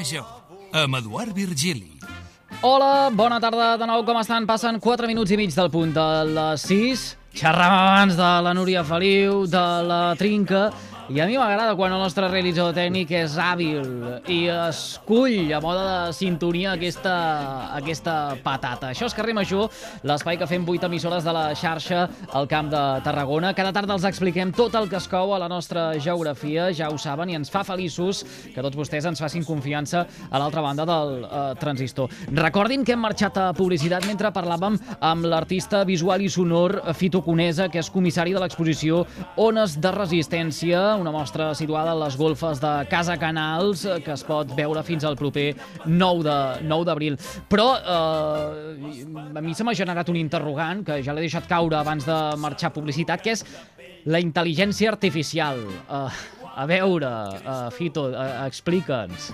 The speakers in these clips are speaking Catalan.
Major, amb Eduard Virgili. Hola, bona tarda de nou, com estan? Passen 4 minuts i mig del punt de les 6. Xerràvem abans de la Núria Feliu, de la Trinca, i a mi m'agrada quan el nostre realitzador tècnic és hàbil i escull a moda de sintonia aquesta, aquesta patata. Això és Carrer Major, l'espai que fem 8 emissores de la xarxa al Camp de Tarragona. Cada tarda els expliquem tot el que es cou a la nostra geografia, ja ho saben, i ens fa feliços que tots vostès ens facin confiança a l'altra banda del eh, transistor. Recordin que hem marxat a publicitat mentre parlàvem amb l'artista visual i sonor Fito Conesa, que és comissari de l'exposició Ones de Resistència, una mostra situada a les golfes de Casa Canals, eh, que es pot veure fins al proper 9 de 9 d'abril. Però eh, a mi se m'ha generat un interrogant, que ja l'he deixat caure abans de marxar publicitat, que és la intel·ligència artificial. Eh, a veure, eh, Fito, eh, explica'ns.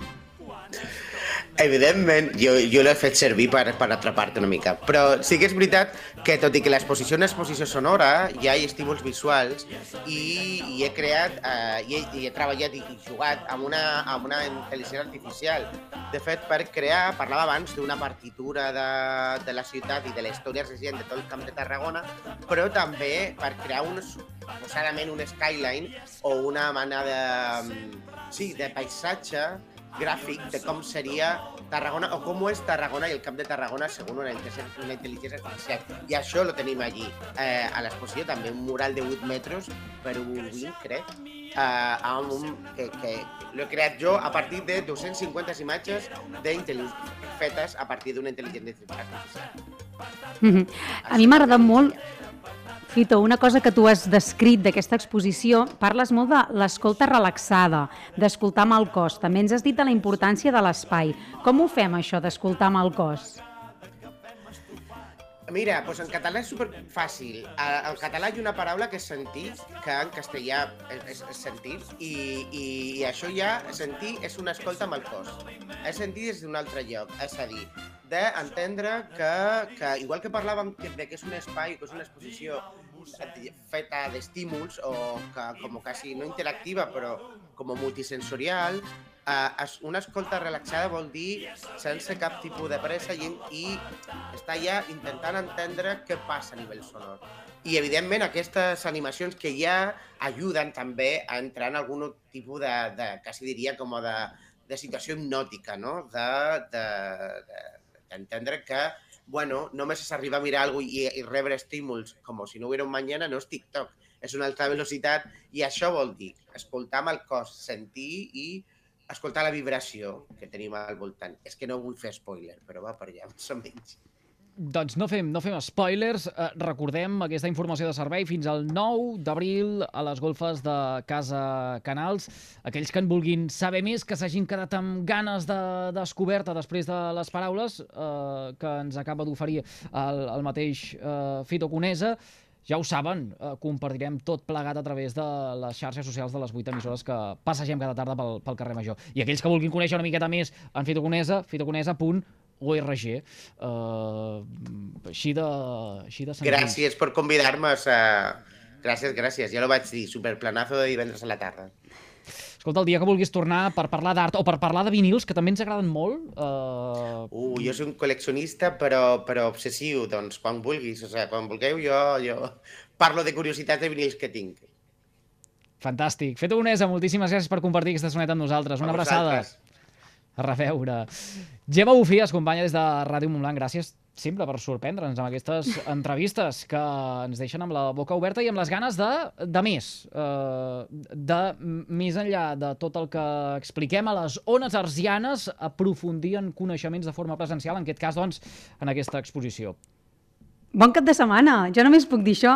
Evidentment, jo, jo l'he fet servir per, per atrapar-te una mica, però sí que és veritat que tot i que l'exposició és una exposició sonora, hi ha estímuls visuals i, i he creat, eh, i, he, i he treballat i, i jugat amb una, amb una intel·ligència artificial. De fet, per crear, parlava abans d'una partitura de, de la ciutat i de la història recent de tot el camp de Tarragona, però també per crear un, suposadament un skyline o una mena de, sí, de paisatge gràfic de com seria Tarragona o com és Tarragona i el camp de Tarragona segons una intel·ligència, una intel·ligència artificial. I això lo tenim allí. Eh, a l'exposició també un mural de 8 metres per un 20, crec, eh, amb un, que, que l'he creat jo a partir de 250 imatges fetes a partir d'una intel·ligència artificial. Mm -hmm. A mi m'ha agradat molt Fito, una cosa que tu has descrit d'aquesta exposició, parles molt de l'escolta relaxada, d'escoltar amb el cos. També ens has dit de la importància de l'espai. Com ho fem, això, d'escoltar amb el cos? Mira, doncs en català és super fàcil. En català hi ha una paraula que és sentir, que en castellà és, és sentir, i, i, i això ja, sentir és una escolta amb el cos. És sentir des d'un altre lloc, és a dir, d'entendre que, que, igual que parlàvem de que és un espai, que és una exposició feta d'estímuls o que, com quasi no interactiva, però com multisensorial, eh, una escolta relaxada vol dir sense cap tipus de pressa i, i està ja intentant entendre què passa a nivell sonor. I, evidentment, aquestes animacions que ja ajuden també a entrar en algun tipus de, de quasi diria, com de, de situació hipnòtica, no? D'entendre de, de, que, bueno, només és arribar a mirar alguna i, i rebre estímuls com si no hubiera un mañana, no és TikTok, és una altra velocitat i això vol dir escoltar amb el cos, sentir i escoltar la vibració que tenim al voltant. És que no vull fer spoiler, però va per allà, més o menys. Doncs no fem, no fem spoilers. Eh, recordem aquesta informació de servei fins al 9 d'abril a les golfes de Casa Canals. Aquells que en vulguin saber més, que s'hagin quedat amb ganes de descoberta després de les paraules eh, que ens acaba d'oferir el, el mateix eh, Fito Conesa, ja ho saben, eh, compartirem tot plegat a través de les xarxes socials de les 8 emissores que passegem cada tarda pel, pel carrer Major. I aquells que vulguin conèixer una miqueta més en Fitoconesa, fitoconesa.org. Uh, així de, així de senzill. Gràcies per convidar-me. A... Gràcies, gràcies. Ja ho vaig dir, superplanazo de divendres a la tarda. Escolta, el dia que vulguis tornar per parlar d'art o per parlar de vinils, que també ens agraden molt... Uh... uh jo soc un col·leccionista, però, però obsessiu, doncs quan vulguis, o sigui, quan vulgueu jo, jo parlo de curiositats de vinils que tinc. Fantàstic. Fet Unesa, moltíssimes gràcies per compartir aquesta soneta amb nosaltres. Una abraçada. A reveure. Gemma Bufí es acompanya des de Ràdio Montblanc. Gràcies sempre per sorprendre'ns amb aquestes entrevistes que ens deixen amb la boca oberta i amb les ganes de, de més, eh, de més enllà de tot el que expliquem a les ones arsianes, aprofundir en coneixements de forma presencial, en aquest cas, doncs, en aquesta exposició. Bon cap de setmana, jo només puc dir això.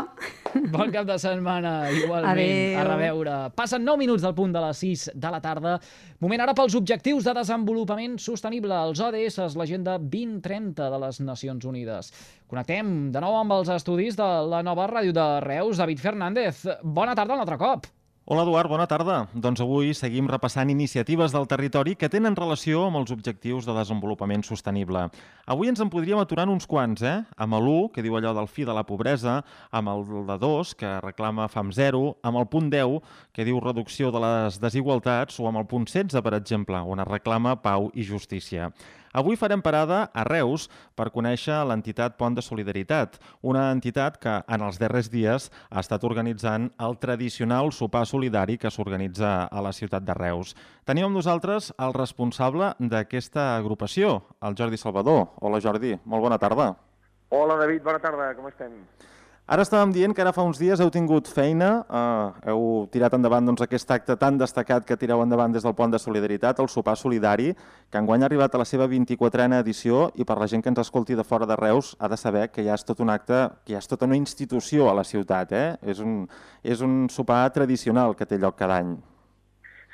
Bon cap de setmana, igualment. Adéu. A reveure. Passen 9 minuts del punt de les 6 de la tarda. Moment ara pels objectius de desenvolupament sostenible, els ODS, l'agenda 2030 de les Nacions Unides. Connectem de nou amb els estudis de la nova ràdio de Reus. David Fernández, bona tarda un altre cop. Hola, Eduard, bona tarda. Doncs avui seguim repassant iniciatives del territori que tenen relació amb els objectius de desenvolupament sostenible. Avui ens en podríem aturar en uns quants, eh? Amb l'1, que diu allò del fi de la pobresa, amb el de 2, que reclama fam zero, amb el punt 10, que diu reducció de les desigualtats, o amb el punt 16, per exemple, on es reclama pau i justícia. Avui farem parada a Reus per conèixer l'entitat Pont de Solidaritat, una entitat que en els darrers dies ha estat organitzant el tradicional sopar solidari que s'organitza a la ciutat de Reus. Tenim amb nosaltres el responsable d'aquesta agrupació, el Jordi Salvador. Hola Jordi, molt bona tarda. Hola David, bona tarda, com estem? Ara estàvem dient que ara fa uns dies heu tingut feina, eh, heu tirat endavant doncs, aquest acte tan destacat que tireu endavant des del Pont de Solidaritat, el sopar solidari, que enguany ha arribat a la seva 24a edició i per la gent que ens escolti de fora de Reus ha de saber que ja és tot un acte, que ja és tota una institució a la ciutat. Eh? És, un, és un sopar tradicional que té lloc cada any.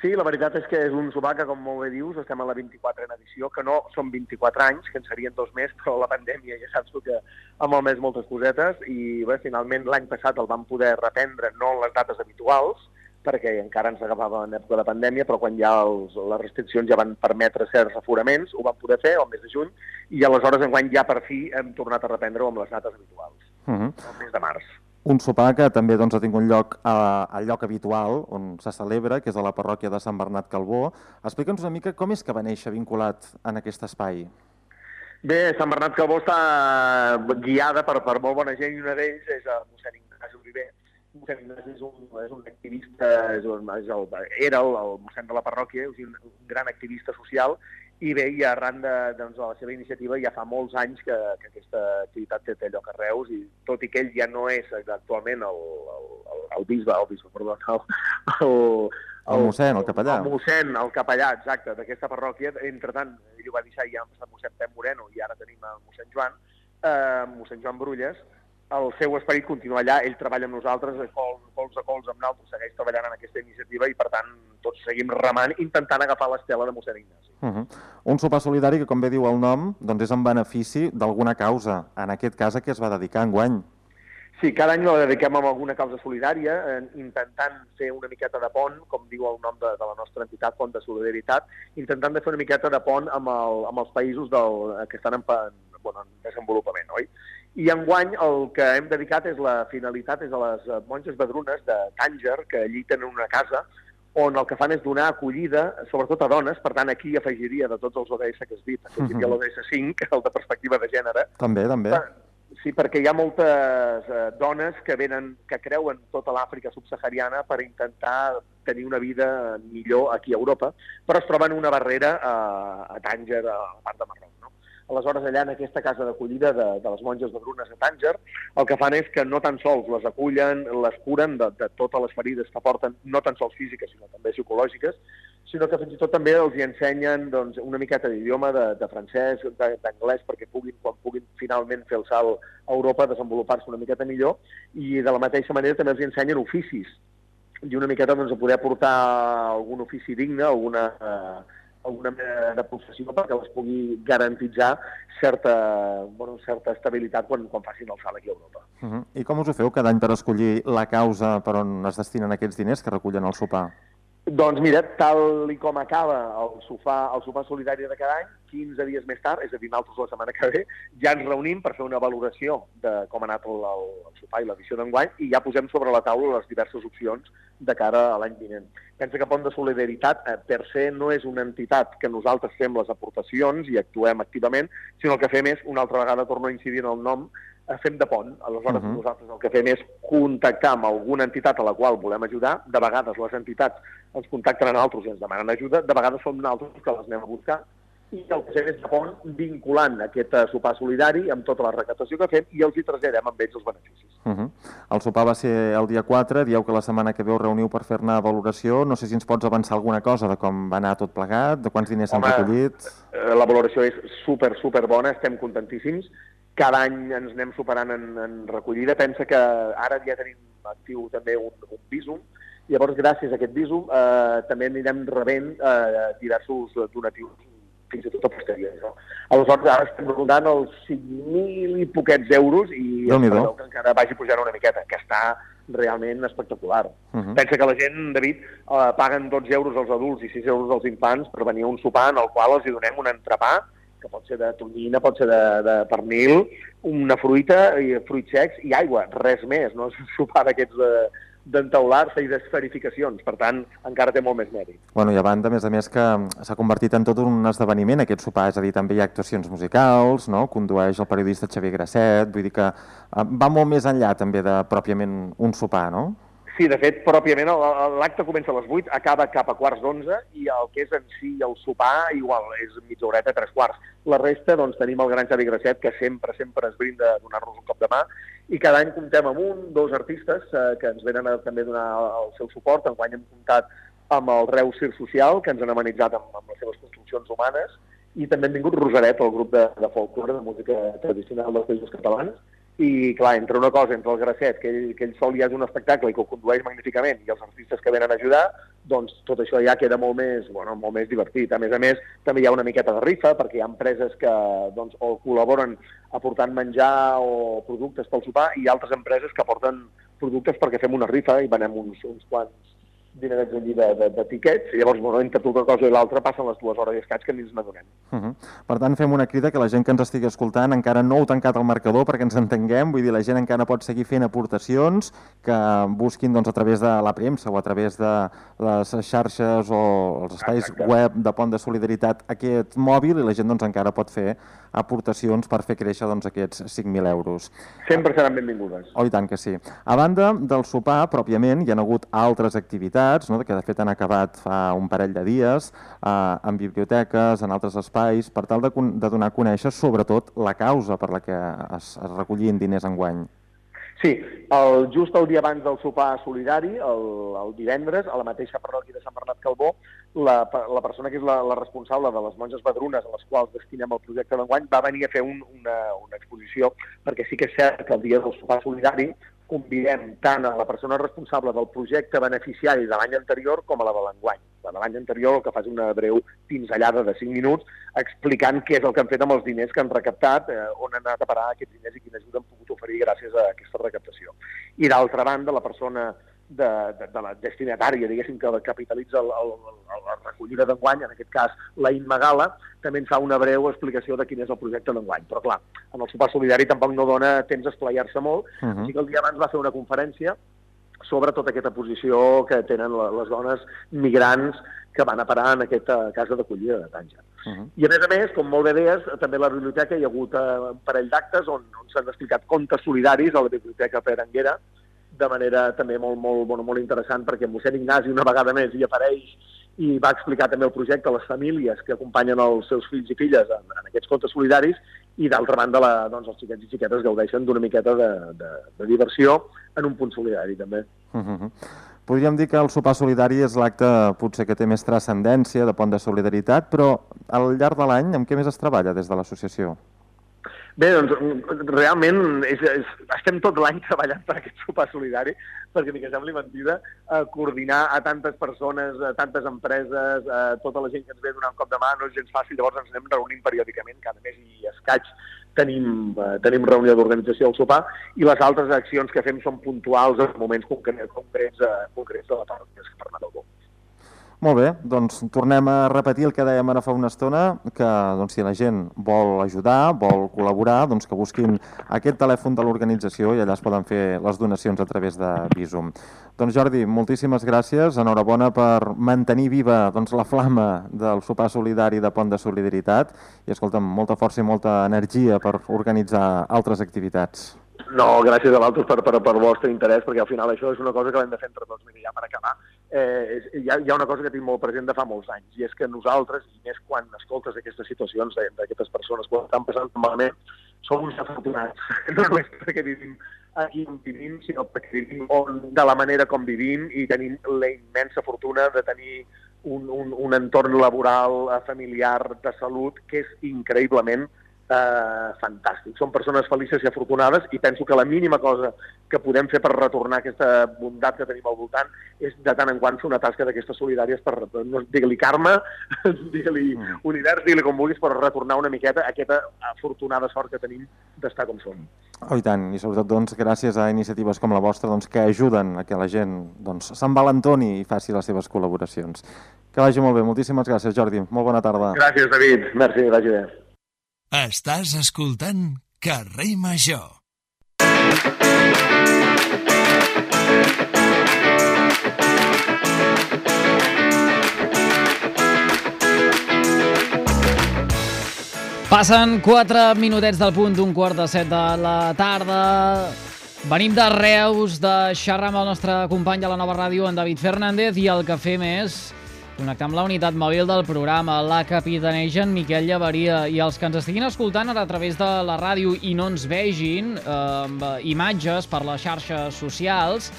Sí, la veritat és que és un sopar que, com molt bé dius, estem a la 24 en edició, que no són 24 anys, que en serien dos més, però la pandèmia ja saps tu que ha malmès moltes cosetes, i bé, finalment l'any passat el vam poder reprendre, no en les dates habituals, perquè encara ens agafava en època de pandèmia, però quan ja els, les restriccions ja van permetre certs aforaments, ho vam poder fer al mes de juny, i aleshores enguany ja per fi hem tornat a reprendre-ho amb les dates habituals, uh -huh. el mes de març. Un sopar que també doncs, ha tingut lloc a, al lloc habitual on se celebra, que és a la parròquia de Sant Bernat Calbó. Explica'ns una mica com és que va néixer vinculat en aquest espai. Bé, Sant Bernat Calbó està guiada per, per molt bona gent i una d'ells és el mossèn Ignasi Oliver. Mossèn Ignasi és un, és un activista, és un, és el, era el, el mossèn de la parròquia, és un, un gran activista social i bé, i arran de, doncs, de la seva iniciativa ja fa molts anys que, que aquesta activitat té, té lloc a Reus i tot i que ell ja no és actualment el, el, el, el bisbe, el bisbe, perdó, el, el, el mossèn, el capellà. El mossèn, el capellà, exacte, d'aquesta parròquia. Entre tant, ell ho va deixar ja amb el mossèn Pep Moreno i ara tenim el mossèn Joan, eh, mossèn Joan Brulles, el seu esperit continua allà, ell treballa amb nosaltres, col, cols a cols amb nosaltres, segueix treballant en aquesta iniciativa i, per tant, tots seguim remant, intentant agafar l'estela de mossèn Ignasi. Uh -huh. Un sopar solidari que, com bé diu el nom, doncs és en benefici d'alguna causa, en aquest cas a què es va dedicar enguany. Sí, cada any la dediquem a alguna causa solidària, eh, intentant fer una miqueta de pont, com diu el nom de, de la nostra entitat, Pont de Solidaritat, intentant de fer una miqueta de pont amb, el, amb els països del, que estan en, en, bueno, en desenvolupament, oi? I enguany el que hem dedicat és la finalitat és a les monges badrunes de Tànger, que allí tenen una casa on el que fan és donar acollida, sobretot a dones, per tant aquí afegiria de tots els ODS que has dit, afegiria uh -huh. l'ODS 5, el de perspectiva de gènere. També, també. Sí, perquè hi ha moltes eh, dones que venen, que creuen tota l'Àfrica subsahariana per intentar tenir una vida millor aquí a Europa, però es troben una barrera a, a Tànger, a la part de Marroc. Aleshores, allà en aquesta casa d'acollida de, de les monges de Brunes a Tànger, el que fan és que no tan sols les acullen, les curen de, de totes les ferides que porten, no tan sols físiques, sinó també psicològiques, sinó que fins i tot també els hi ensenyen doncs, una miqueta d'idioma, de, de francès, d'anglès, perquè puguin, quan puguin finalment fer el salt a Europa, desenvolupar-se una miqueta millor, i de la mateixa manera també els hi ensenyen oficis, i una miqueta doncs, a poder aportar algun ofici digne, alguna, eh, alguna mena de professió perquè les pugui garantitzar certa, bueno, certa estabilitat quan, quan facin el salt aquí a Europa. Uh -huh. I com us ho feu cada any per escollir la causa per on es destinen aquests diners que recullen al sopar? Doncs mira, tal i com acaba el sofà, el sopar solidari de cada any, 15 dies més tard, és a dir, nosaltres la setmana que ve, ja ens reunim per fer una valoració de com ha anat el, el, el sopar i l'edició d'enguany i ja posem sobre la taula les diverses opcions de cara a l'any vinent. Pensa que Pont de Solidaritat, eh, per se, no és una entitat que nosaltres fem les aportacions i actuem activament, sinó el que fem és, una altra vegada, torno a incidir en el nom, fem de pont. Aleshores, uh -huh. nosaltres el que fem és contactar amb alguna entitat a la qual volem ajudar. De vegades les entitats ens contacten a nosaltres i ens demanen ajuda, de vegades som nosaltres que les anem a buscar i el que fem és de pont vinculant aquest sopar solidari amb tota la recaptació que fem i els hi traslladem amb ells els beneficis. Uh -huh. El sopar va ser el dia 4, dieu que la setmana que ve us reuniu per fer-ne valoració. No sé si ens pots avançar alguna cosa de com va anar tot plegat, de quants diners s'han recollit... Eh, la valoració és super, super bona, estem contentíssims cada any ens anem superant en, en recollida. Pensa que ara ja tenim actiu també un, un visum, llavors gràcies a aquest visum eh, també anirem rebent eh, diversos donatius fins i tot a posterior. No? Aleshores, ara estem rondant els 5.000 i poquets euros i espero que encara vagi pujant una miqueta, que està realment espectacular. Uh -huh. Pensa que la gent, David, eh, paguen 12 euros als adults i 6 euros als infants per venir a un sopar en el qual els hi donem un entrepà, que pot ser de tonyina, pot ser de, de pernil, una fruita, i fruits secs i aigua, res més, no és un sopar d'aquests de, d'entaular-se i d'esferificacions. Per tant, encara té molt més mèrit. Bueno, i a banda, a més a més, que s'ha convertit en tot un esdeveniment aquest sopar, és a dir, també hi ha actuacions musicals, no? condueix el periodista Xavier Grasset, vull dir que eh, va molt més enllà també de pròpiament un sopar, no? Sí, de fet, pròpiament l'acte comença a les 8, acaba cap a quarts d'11 i el que és en si el sopar igual és mitja horeta, tres quarts. La resta, doncs, tenim el gran Xavi Grasset, que sempre, sempre es brinda a donar-nos un cop de mà i cada any comptem amb un, dos artistes eh, que ens venen a també donar el seu suport. Enguany hem comptat amb el Reus Cir Social, que ens han amenitzat amb, amb les seves construccions humanes, i també han vingut Rosaret, el grup de, de folclore, de música tradicional dels països catalans, i, clar, entre una cosa, entre el Grasset, que ell, que ell sol ja és un espectacle i que ho condueix magníficament, i els artistes que venen a ajudar, doncs tot això ja queda molt més, bueno, molt més divertit. A més a més, també hi ha una miqueta de rifa, perquè hi ha empreses que doncs, o col·laboren aportant menjar o productes pel sopar, i altres empreses que aporten productes perquè fem una rifa i venem uns, uns quants dinerets allí de, de, de tiquets, i llavors, bueno, entre una cosa i l'altra passen les dues hores i escaig que ni ens n'adonem. Uh -huh. Per tant, fem una crida que la gent que ens estigui escoltant encara no heu tancat el marcador perquè ens entenguem, vull dir, la gent encara pot seguir fent aportacions que busquin doncs, a través de la premsa o a través de les xarxes o els espais Exacte. web de Pont de Solidaritat aquest mòbil i la gent doncs, encara pot fer aportacions per fer créixer doncs, aquests 5.000 euros. Sempre seran benvingudes. Oh, i tant que sí. A banda del sopar, pròpiament, hi ha hagut altres activitats, no?, que de fet han acabat fa un parell de dies, eh, en biblioteques, en altres espais, per tal de, de donar a conèixer sobretot la causa per la que es, es recollien diners enguany. Sí, el, just el dia abans del sopar solidari, el, el divendres, a la mateixa parròquia de Sant Bernat Calbó, la, la persona que és la, la responsable de les monges badrunes a les quals destinem el projecte d'enguany va venir a fer un, una, una exposició, perquè sí que és cert que el dia del sopar solidari convidem tant a la persona responsable del projecte beneficiari de l'any anterior com a la de l'enguany. La de l'any anterior el que fa és una breu pinzellada de 5 minuts explicant què és el que han fet amb els diners que han recaptat, eh, on han anat a parar aquests diners i quina ajuda han pogut oferir gràcies a aquesta recaptació. I d'altra banda, la persona de, de, de la destinatària, diguéssim, que capitalitza el, el, el, la recollida d'enguany, en aquest cas la Imma Gala, també ens fa una breu explicació de quin és el projecte d'enguany. Però clar, en el sopar solidari tampoc no dona temps a esplaiar-se molt, Uh -huh. així que el dia abans va fer una conferència sobre tota aquesta posició que tenen les dones migrants que van a parar en aquesta casa d'acollida de Tànger. Uh -huh. I a més a més, com molt bé deies, també a la biblioteca hi ha hagut eh, un parell d'actes on, on s'han explicat contes solidaris a la biblioteca Peranguera, de manera també molt, molt, bueno, molt interessant, perquè mossèn Ignasi una vegada més hi apareix i va explicar també el projecte a les famílies que acompanyen els seus fills i filles en, en aquests contes solidaris i d'altra banda la, doncs, els xiquets i xiquetes gaudeixen d'una miqueta de, de, de diversió en un punt solidari també. Uh -huh. Podríem dir que el sopar solidari és l'acte potser que té més transcendència de pont de solidaritat, però al llarg de l'any amb què més es treballa des de l'associació? Bé, doncs realment és, és, estem tot l'any treballant per aquest sopar solidari, perquè ni que sembli mentida, eh, coordinar a tantes persones, a tantes empreses, a tota la gent que ens ve un cop de mà no és gens fàcil, llavors ens anem reunint periòdicament, cada mes i escaig tenim, eh, tenim reunió d'organització del sopar i les altres accions que fem són puntuals en moments concrets, concrets, eh, concrets de la de Sant Bernat del Bó. Molt bé, doncs tornem a repetir el que dèiem ara fa una estona, que doncs, si la gent vol ajudar, vol col·laborar, doncs que busquin aquest telèfon de l'organització i allà es poden fer les donacions a través de Visum. Doncs Jordi, moltíssimes gràcies, enhorabona per mantenir viva doncs, la flama del sopar solidari de Pont de Solidaritat i escolta'm, molta força i molta energia per organitzar altres activitats. No, gràcies a l'altre per, per, per vostre interès, perquè al final això és una cosa que l'hem de fer entre tots. Mira, ja per acabar, eh, hi, ha, hi ha una cosa que tinc molt present de fa molts anys, i és que nosaltres, i més quan escoltes aquestes situacions d'aquestes persones ho estan passant malament, som uns afortunats, no només perquè vivim aquí on vivim, sinó perquè vivim on, de la manera com vivim i tenim la immensa fortuna de tenir un, un, un entorn laboral, eh, familiar, de salut, que és increïblement eh, fantàstic. Són persones felices i afortunades i penso que la mínima cosa que podem fer per retornar aquesta bondat que tenim al voltant és de tant en quant fer una tasca d'aquestes solidàries per, no, digue-li karma, digue-li mm. univers, digue-li com vulguis, per retornar una miqueta aquesta afortunada sort que tenim d'estar com som. Oh, i tant, i sobretot doncs, gràcies a iniciatives com la vostra doncs, que ajuden a que la gent doncs, s'envalentoni i faci les seves col·laboracions. Que vagi molt bé. Moltíssimes gràcies, Jordi. Molt bona tarda. Gràcies, David. Merci, vagi bé. Estàs escoltant Carrer Major. Passen 4 minutets del punt d'un quart de set de la tarda. Venim de Reus de xerrar amb el nostre company de la nova ràdio, en David Fernández, i el que fem és connectar amb la unitat mòbil del programa, la capitanegen Miquel Llevaria, i els que ens estiguin escoltant ara a través de la ràdio i no ens vegin eh, amb imatges per les xarxes socials,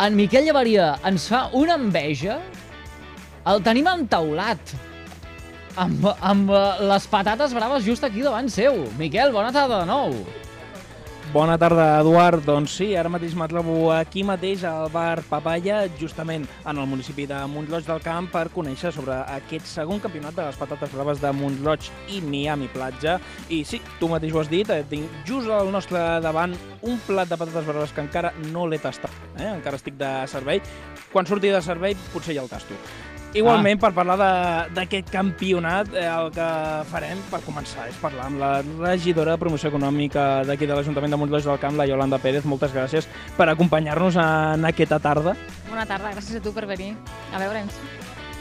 en Miquel Llevaria ens fa una enveja, el tenim entaulat, amb, amb eh, les patates braves just aquí davant seu. Miquel, bona tarda de nou. Bona tarda, Eduard. Doncs sí, ara mateix me trobo aquí mateix al bar Papaya, justament en el municipi de Montroig del Camp, per conèixer sobre aquest segon campionat de les patates braves de Montroig i Miami Platja. I sí, tu mateix ho has dit, eh, tinc just al nostre davant un plat de patates braves que encara no l'he tastat, eh? encara estic de servei. Quan surti de servei potser ja el tasto. Igualment, ah. per parlar d'aquest campionat, eh, el que farem per començar és parlar amb la regidora de promoció econòmica d'aquí de l'Ajuntament de Montloix del Camp, la Yolanda Pérez. Moltes gràcies per acompanyar-nos en aquesta tarda. Bona tarda, gràcies a tu per venir a veure'ns.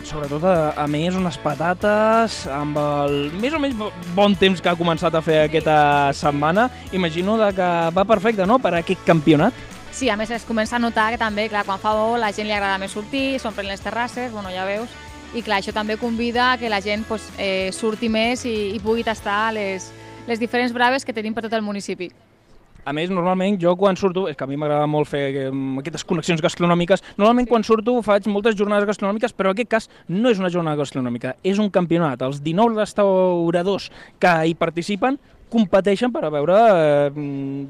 Sobretot, a, a més, unes patates amb el més o menys bon temps que ha començat a fer aquesta setmana. Imagino que va perfecte, no?, per aquest campionat. Sí, a més es comença a notar que també, clar, quan fa bo, la gent li agrada més sortir, s'omplen les terrasses, bueno, ja veus, i clar, això també convida que la gent pues, eh, surti més i, i pugui tastar les, les diferents braves que tenim per tot el municipi. A més, normalment jo quan surto, és que a mi m'agrada molt fer eh, aquestes connexions gastronòmiques, normalment quan surto faig moltes jornades gastronòmiques, però en aquest cas no és una jornada gastronòmica, és un campionat. Els 19 restauradors que hi participen competeixen per a veure eh,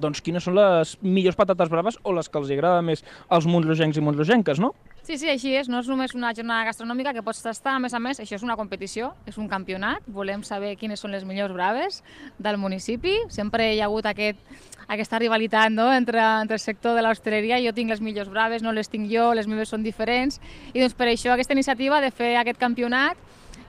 doncs, quines són les millors patates braves o les que els agrada més als montlogencs i montlogenques, no? Sí, sí, així és. No és només una jornada gastronòmica que pots tastar. A més a més, això és una competició, és un campionat. Volem saber quines són les millors braves del municipi. Sempre hi ha hagut aquest, aquesta rivalitat no? entre, entre el sector de l'hostaleria. Jo tinc les millors braves, no les tinc jo, les meves són diferents. I doncs per això aquesta iniciativa de fer aquest campionat,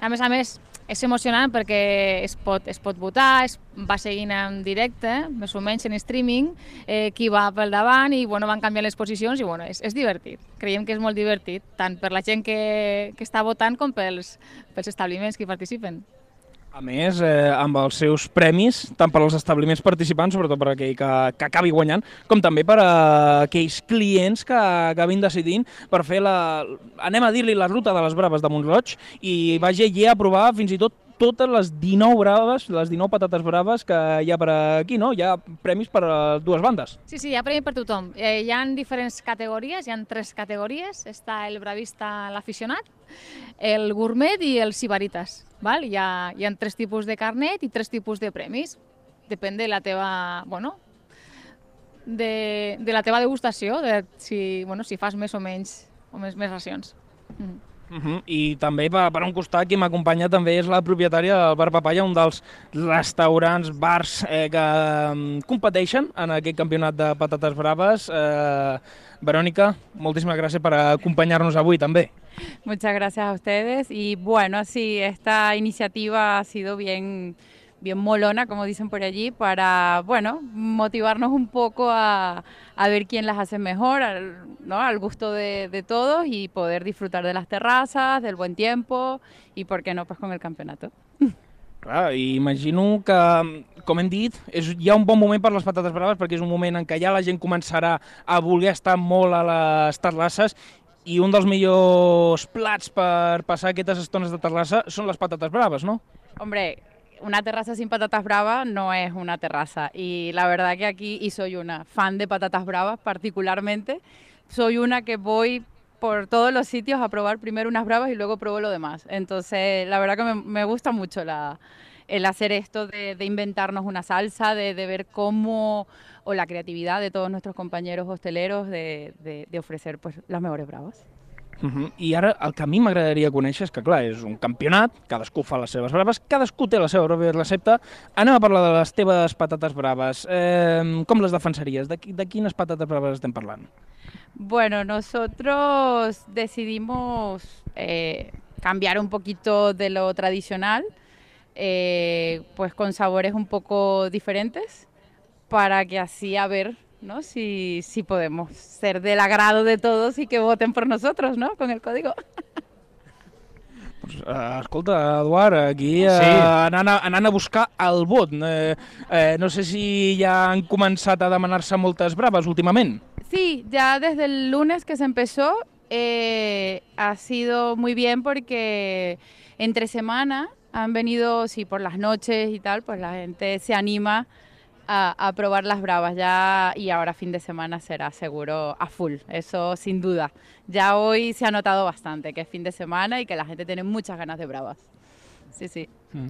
a més a més, és emocionant perquè es pot, es pot votar, es va seguint en directe, més o menys en streaming, eh, qui va pel davant i bueno, van canviar les posicions i bueno, és, és divertit. Creiem que és molt divertit, tant per la gent que, que està votant com pels, pels establiments que hi participen. A més, eh, amb els seus premis, tant per als establiments participants, sobretot per aquell que, que acabi guanyant, com també per a aquells clients que acabin decidint per fer la... anem a dir-li la ruta de les braves de Montroig i vagi allí a provar fins i tot totes les 19 braves, les 19 patates braves que hi ha per aquí, no? Hi ha premis per les dues bandes. Sí, sí, hi ha premi per tothom. Eh, hi ha diferents categories, hi ha tres categories. Està el bravista, l'aficionat, el gourmet i els sibarites. Val? Hi, ha, hi ha tres tipus de carnet i tres tipus de premis. Depèn de la teva, bueno, de, de la teva degustació, de si, bueno, si fas més o menys o més, més racions. Mm. Uh -huh. I també per, per un costat qui m'acompanya també és la propietària del Bar Papaya, un dels restaurants, bars eh, que um, competeixen en aquest campionat de patates braves. Eh, Verónica, gracias por acompañarnos hoy también. Muchas gracias a ustedes y bueno, sí, esta iniciativa ha sido bien, bien molona, como dicen por allí, para, bueno, motivarnos un poco a, a ver quién las hace mejor, al, ¿no? al gusto de, de, todos y poder disfrutar de las terrazas, del buen tiempo y, ¿por qué no, pues con el campeonato. Clar, imagino que, com hem dit, és, hi ha un bon moment per les patates braves perquè és un moment en què ja la gent començarà a voler estar molt a les terrasses i un dels millors plats per passar aquestes estones de terrassa són les patates braves, ¿no? Hombre, una terraza sin patatas bravas no es una terraza y la verdad que aquí, y soy una fan de patatas bravas particularmente, soy una que voy por todos los sitios a probar primero unas bravas y luego pruebo lo demás. Entonces, la verdad que me, gusta mucho el hacer esto de, inventarnos una salsa, de, ver cómo, o la creatividad de todos nuestros compañeros hosteleros de, de, de ofrecer pues, las mejores bravas. Uh -huh. I ara el que a mi m'agradaria conèixer és que, clar, és un campionat, cadascú fa les seves braves, cadascú té la seva pròpia recepta. Anem a parlar de les teves patates braves. Eh, com les defensaries? De, de quines patates braves estem parlant? Bueno, nosotros decidimos eh, cambiar un poquito de lo tradicional, eh, pues con sabores un poco diferentes, para que así a ver ¿no? Si, si podemos ser del agrado de todos y que voten por nosotros, ¿no? Con el código. Pues, uh, escolta, Eduard, aquí uh, sí. anant, a, anant a buscar el vot. Eh, eh, no sé si ja han començat a demanar-se moltes braves últimament. Sí, ya desde el lunes que se empezó eh, ha sido muy bien porque entre semana han venido, sí, por las noches y tal, pues la gente se anima a, a, probar las bravas ya y ahora fin de semana será seguro a full, eso sin duda. Ya hoy se ha notado bastante que es fin de semana y que la gente tiene muchas ganas de bravas. Sí, sí. Mm.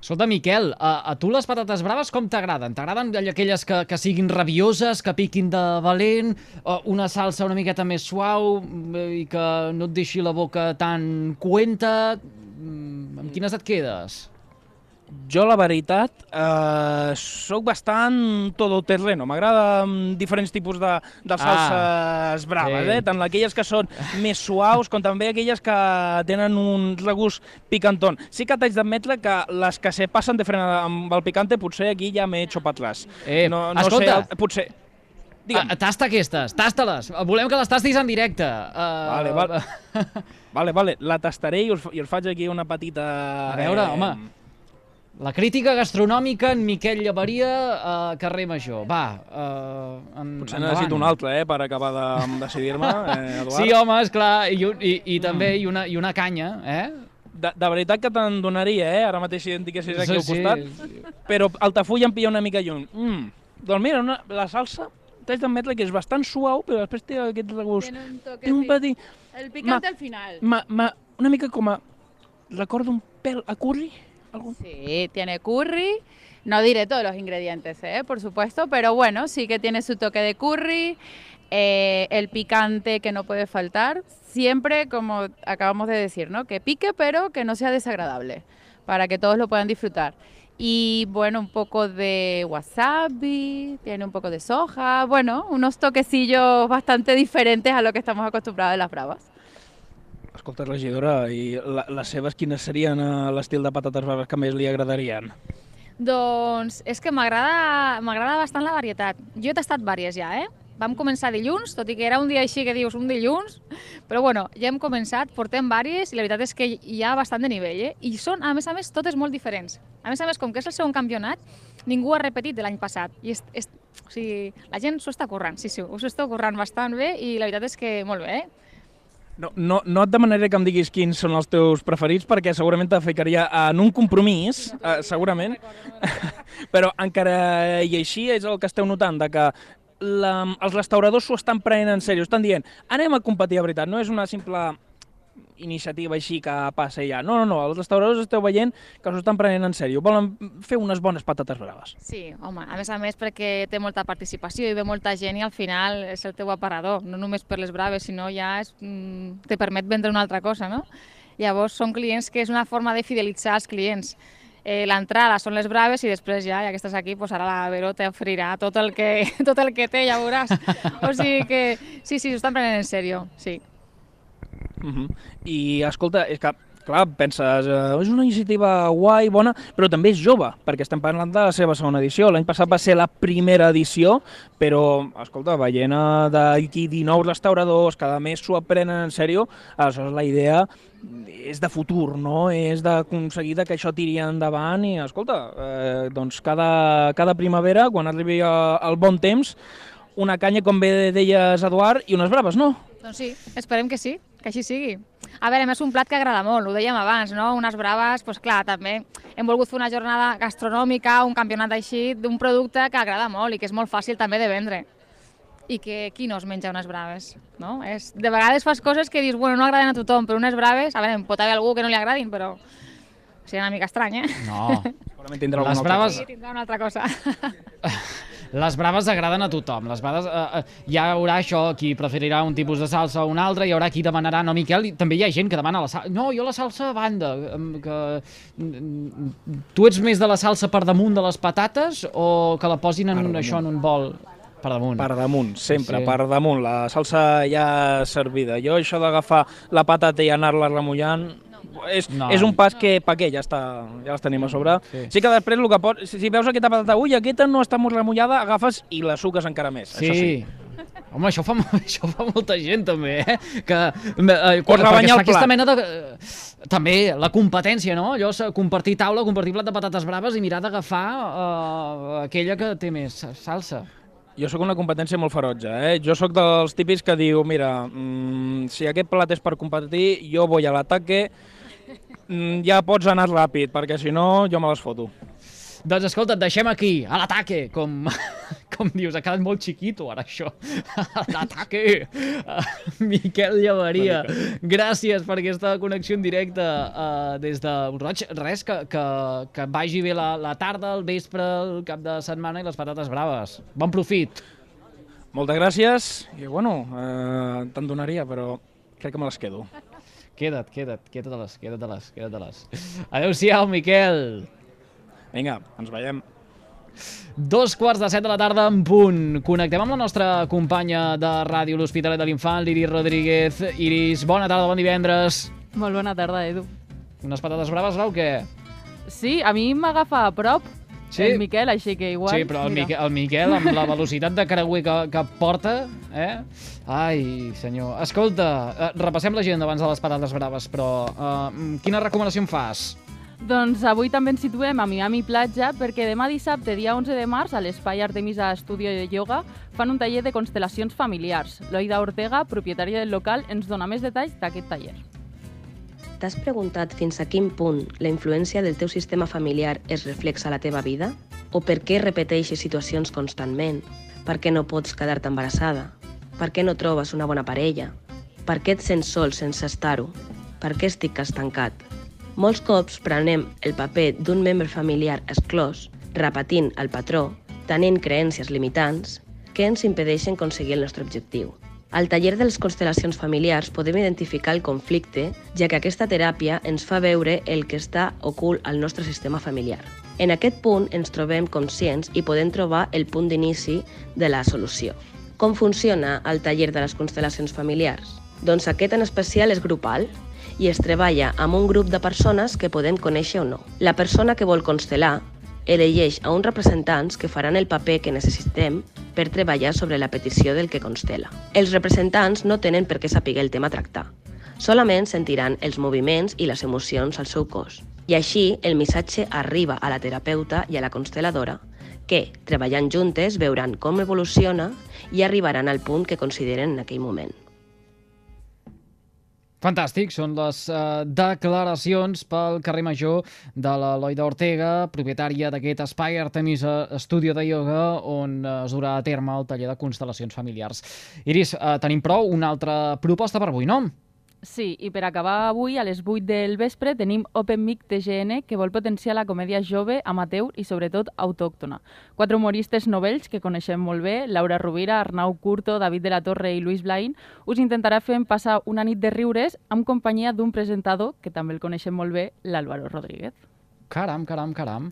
Escolta, Miquel, a, a tu les patates braves com t'agraden? T'agraden aquelles que, que siguin rabioses, que piquin de valent, una salsa una miqueta més suau i que no et deixi la boca tan cuenta? Amb quines et quedes? Jo, la veritat, eh, sóc bastant todoterreno. M'agrada diferents tipus de, de salses ah, braves, sí. eh? tant aquelles que són més suaus com també aquelles que tenen un regust picantón. Sí que t'haig d'admetre que les que se passen de frena amb el picante potser aquí ja m'he hecho patlas. Eh, no, no escolta, sé, potser... Digue'm. Tasta aquestes, tasta-les. Volem que les tastis en directe. Uh... Vale, vale. vale, vale. La tastaré i us, i us faig aquí una petita... A veure, eh, home. La crítica gastronòmica en Miquel Llavaria a carrer Major. Va, uh, en, Potser necessito un altre, eh, per acabar de decidir-me, eh, Eduard. Sí, home, és clar, i, i, i també i una, i una canya, eh? De, de veritat que te'n donaria, eh, ara mateix si indiquessis aquí sí, al costat, sí. però el tafull em pilla una mica lluny. Mm. Doncs mira, una, la salsa, t'haig d'admetre que és bastant suau, però després té aquest regust. Té un toque té un petit... El picante al final. Ma, ma, una mica com a... Recordo un pèl a curri, ¿Algún? Sí, tiene curry. No diré todos los ingredientes, ¿eh? por supuesto, pero bueno, sí que tiene su toque de curry, eh, el picante que no puede faltar, siempre como acabamos de decir, ¿no? Que pique, pero que no sea desagradable, para que todos lo puedan disfrutar. Y bueno, un poco de wasabi, tiene un poco de soja, bueno, unos toquecillos bastante diferentes a lo que estamos acostumbrados de las bravas. Escolta, regidora, i la, les seves quines serien uh, l'estil de patates braves que més li agradarien? Doncs és que m'agrada bastant la varietat. Jo he tastat vàries ja, eh? Vam començar dilluns, tot i que era un dia així que dius un dilluns, però bueno, ja hem començat, portem vàries i la veritat és que hi ha bastant de nivell, eh? I són, a més a més, totes molt diferents. A més a més, com que és el segon campionat, ningú ha repetit de l'any passat. I és, és, o sigui, la gent s'ho està currant, sí, sí, us està currant bastant bé i la veritat és que molt bé, eh? No, no, no et demanaré que em diguis quins són els teus preferits perquè segurament te ficaria en un compromís, eh, segurament, però encara i així és el que esteu notant, de que la, els restauradors s'ho estan prenent en sèrio, estan dient anem a competir a veritat, no és una simple iniciativa així que passa ja. No, no, no, els restauradors esteu veient que s'ho estan prenent en sèrio. Volen fer unes bones patates braves. Sí, home, a més a més perquè té molta participació i ve molta gent i al final és el teu aparador, no només per les braves, sinó ja és, mm, te permet vendre una altra cosa, no? Llavors són clients que és una forma de fidelitzar els clients. Eh, L'entrada són les braves i després ja, ja que estàs aquí, pues ara la Vero t'oferirà tot, el que, tot el que té, ja veuràs. O sigui que sí, sí, s'ho estan prenent en sèrio, sí. Uh -huh. I, escolta, és que clar, penses, eh, és una iniciativa guai, bona, però també és jove, perquè estem parlant de la seva segona edició. L'any passat va ser la primera edició, però, escolta, veient d'aquí 19 restauradors, cada mes s'ho aprenen en sèrio, aleshores la idea és de futur, no? És d'aconseguir que això tiri endavant i, escolta, eh, doncs cada, cada primavera, quan arribi el bon temps, una canya, com bé deies, Eduard, i unes braves, no? Doncs sí, esperem que sí que així sigui. A veure, és un plat que agrada molt, ho dèiem abans, no? Unes braves, doncs clar, també hem volgut fer una jornada gastronòmica, un campionat així, d'un producte que agrada molt i que és molt fàcil també de vendre. I que qui no es menja unes braves, no? És, de vegades fas coses que dius, bueno, no agraden a tothom, però unes braves, a veure, pot haver algú que no li agradin, però seria una mica estrany, eh? No, Segurament tindrà Les alguna braves- Sí, tindrà una altra cosa. Les braves agraden a tothom. Les braves, eh, eh, hi haurà això, qui preferirà un tipus de salsa o un altre, hi haurà qui demanarà, no, Miquel, i també hi ha gent que demana la salsa. No, jo la salsa a banda. Que... mm, Tu ets més de la salsa per damunt de les patates o que la posin en un, això en un bol per damunt? Per damunt, sempre, sí. per damunt. La salsa ja servida. Jo això d'agafar la patata i anar-la remullant és, No. és un pas que, pa què? Ja, està, ja les tenim a sobre. Sí. Sí. que després, el que pot, si, si veus aquesta patata, ui, aquesta no està molt remullada, agafes i la suques encara més. Sí. Això sí. Home, això fa, això fa molta gent, també, eh? Que, eh, quan, perquè es fa aquesta mena de... eh, També la competència, no? Allò, és compartir taula, compartir plat de patates braves i mirar d'agafar uh, aquella que té més salsa. Jo sóc una competència molt ferotge, eh? Jo sóc dels típics que diu, mira, mm, si aquest plat és per competir, jo vull a l'ataque, ja pots anar ràpid, perquè si no, jo me les foto. Doncs escolta, et deixem aquí, a l'ataque, com, com dius, ha quedat molt xiquito ara això. A l'ataque! Uh, Miquel Llavaria, gràcies per aquesta connexió en directe uh, des de Roig. Res, que, que, que vagi bé la, la tarda, el vespre, el cap de setmana i les patates braves. Bon profit! Moltes gràcies, i bueno, eh, te'n donaria, però crec que me les quedo. Queda't, queda't, queda't-les, queda't-les, queda't-les. Adéu-siau, Miquel! Vinga, ens veiem. Dos quarts de set de la tarda en punt. Connectem amb la nostra companya de ràdio l'Hospitalet de l'Infant, l'Iris Rodríguez. Iris, bona tarda, bon divendres. Molt bona tarda, Edu. Unes patates braves, no, o què? Sí, a mi m'agafa a prop Sí? el Miquel, així que igual... sí, però el, mira. Miquel, el Miquel, amb la velocitat de creuer que, que porta, eh? Ai, senyor. Escolta, eh, repassem l'agenda abans de les patates braves, però eh, quina recomanació em fas? Doncs avui també ens situem a Miami Platja perquè demà dissabte, dia 11 de març, a l'Espai Artemisa Estudio de Yoga, fan un taller de constel·lacions familiars. Loida Ortega, propietària del local, ens dona més detalls d'aquest taller. T'has preguntat fins a quin punt la influència del teu sistema familiar es reflexa a la teva vida? O per què repeteixes situacions constantment? Per què no pots quedar-te embarassada? Per què no trobes una bona parella? Per què et sents sol sense estar-ho? Per què estic estancat? Molts cops prenem el paper d'un membre familiar exclòs, repetint el patró, tenint creences limitants, que ens impedeixen aconseguir el nostre objectiu. Al taller de les constel·lacions familiars podem identificar el conflicte, ja que aquesta teràpia ens fa veure el que està ocult al nostre sistema familiar. En aquest punt ens trobem conscients i podem trobar el punt d'inici de la solució. Com funciona el taller de les constel·lacions familiars? Doncs aquest en especial és grupal i es treballa amb un grup de persones que podem conèixer o no. La persona que vol constel·lar elegeix a uns representants que faran el paper que necessitem per treballar sobre la petició del que constela. Els representants no tenen per què saber el tema a tractar. Solament sentiran els moviments i les emocions al seu cos. I així el missatge arriba a la terapeuta i a la constel·ladora, que, treballant juntes, veuran com evoluciona i arribaran al punt que consideren en aquell moment. Fantàstic, són les uh, declaracions pel carrer Major de la Loida Ortega, propietària d'aquest espai Artemisa Estudio de Yoga, on uh, es durà a terme el taller de constel·lacions familiars. Iris, uh, tenim prou una altra proposta per avui, no? Sí, i per acabar avui, a les 8 del vespre, tenim Open Mic TGN, que vol potenciar la comèdia jove, amateur i sobretot autòctona. Quatre humoristes novells que coneixem molt bé, Laura Rovira, Arnau Curto, David de la Torre i Luis Blain, us intentarà fer passar una nit de riures amb companyia d'un presentador, que també el coneixem molt bé, l'Álvaro Rodríguez. Caram, caram, caram.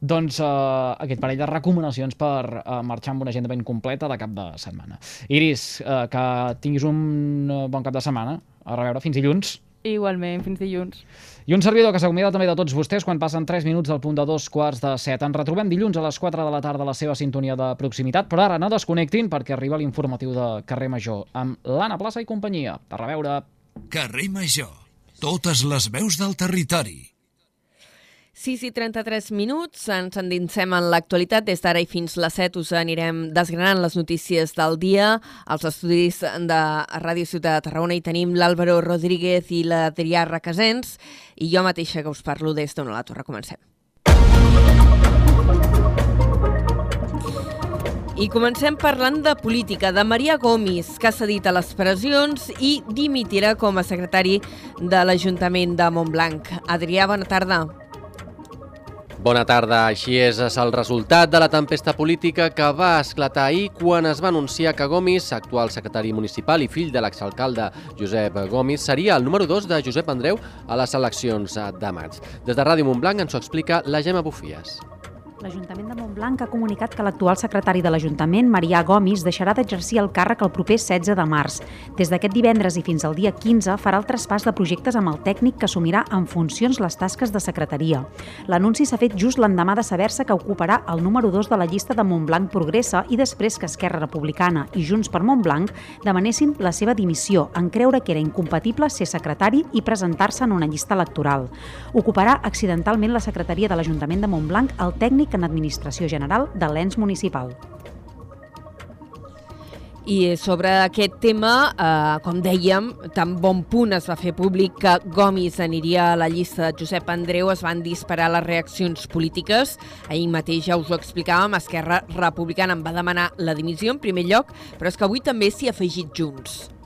Doncs uh, aquest parell de recomanacions per uh, marxar amb una agenda ben completa de cap de setmana. Iris, uh, que tinguis un uh, bon cap de setmana. A reveure, fins dilluns. Igualment, fins dilluns. I un servidor que s'acomiada també de tots vostès quan passen 3 minuts del punt de dos quarts de set. Ens retrobem dilluns a les 4 de la tarda a la seva sintonia de proximitat, però ara no desconnectin perquè arriba l'informatiu de Carrer Major amb l'Anna Plaça i companyia. A reveure. Carrer Major. Totes les veus del territori. 6 i 33 minuts, ens endinsem en l'actualitat. Des d'ara i fins les 7 us anirem desgranant les notícies del dia. Als estudis de Ràdio Ciutat de Tarragona hi tenim l'Àlvaro Rodríguez i l'Adrià Requesens i jo mateixa que us parlo des d'on la torre. Comencem. I comencem parlant de política, de Maria Gomis, que ha cedit a les pressions i dimitirà com a secretari de l'Ajuntament de Montblanc. Adrià, bona tarda. Bona tarda. Així és, és el resultat de la tempesta política que va esclatar ahir quan es va anunciar que Gomis, actual secretari municipal i fill de l'exalcalde Josep Gomis, seria el número 2 de Josep Andreu a les eleccions de maig. Des de Ràdio Montblanc ens ho explica la Gemma Bufies. L'Ajuntament de Montblanc ha comunicat que l'actual secretari de l'Ajuntament, Marià Gomis, deixarà d'exercir el càrrec el proper 16 de març. Des d'aquest divendres i fins al dia 15 farà el traspàs de projectes amb el tècnic que assumirà en funcions les tasques de secretaria. L'anunci s'ha fet just l'endemà de saber-se que ocuparà el número 2 de la llista de Montblanc Progressa i després que Esquerra Republicana i Junts per Montblanc demanessin la seva dimissió en creure que era incompatible ser secretari i presentar-se en una llista electoral. Ocuparà accidentalment la secretaria de l'Ajuntament de Montblanc el tècnic tècnic en Administració General de l'ENS municipal. I sobre aquest tema, eh, com dèiem, tan bon punt es va fer públic que Gomis aniria a la llista de Josep Andreu, es van disparar les reaccions polítiques. Ahir mateix ja us ho explicàvem, Esquerra Republicana en va demanar la dimissió en primer lloc, però és que avui també s'hi ha afegit Junts.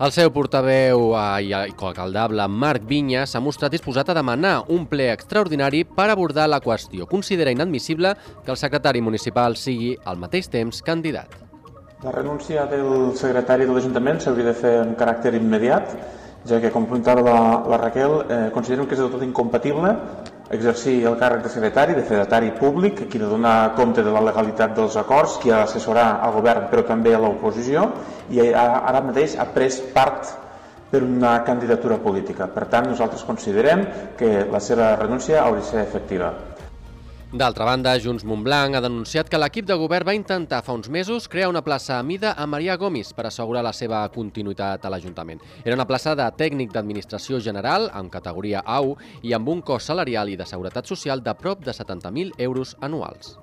El seu portaveu i coalcaldable Marc Vinya s'ha mostrat disposat a demanar un ple extraordinari per abordar la qüestió. Considera inadmissible que el secretari municipal sigui al mateix temps candidat. La renúncia del secretari de l'Ajuntament s'hauria de fer en caràcter immediat, ja que, com comentava la, la Raquel, eh, considero que és del tot incompatible exercir el càrrec de secretari, de fedatari públic, qui de donar compte de la legalitat dels acords, qui ha d'assessorar al govern però també a l'oposició i ara mateix ha pres part per una candidatura política. Per tant, nosaltres considerem que la seva renúncia hauria de ser efectiva. D'altra banda, Junts Montblanc ha denunciat que l'equip de govern va intentar fa uns mesos crear una plaça a mida a Maria Gomis per assegurar la seva continuïtat a l'Ajuntament. Era una plaça de tècnic d'administració general amb categoria AU i amb un cost salarial i de seguretat social de prop de 70.000 euros anuals.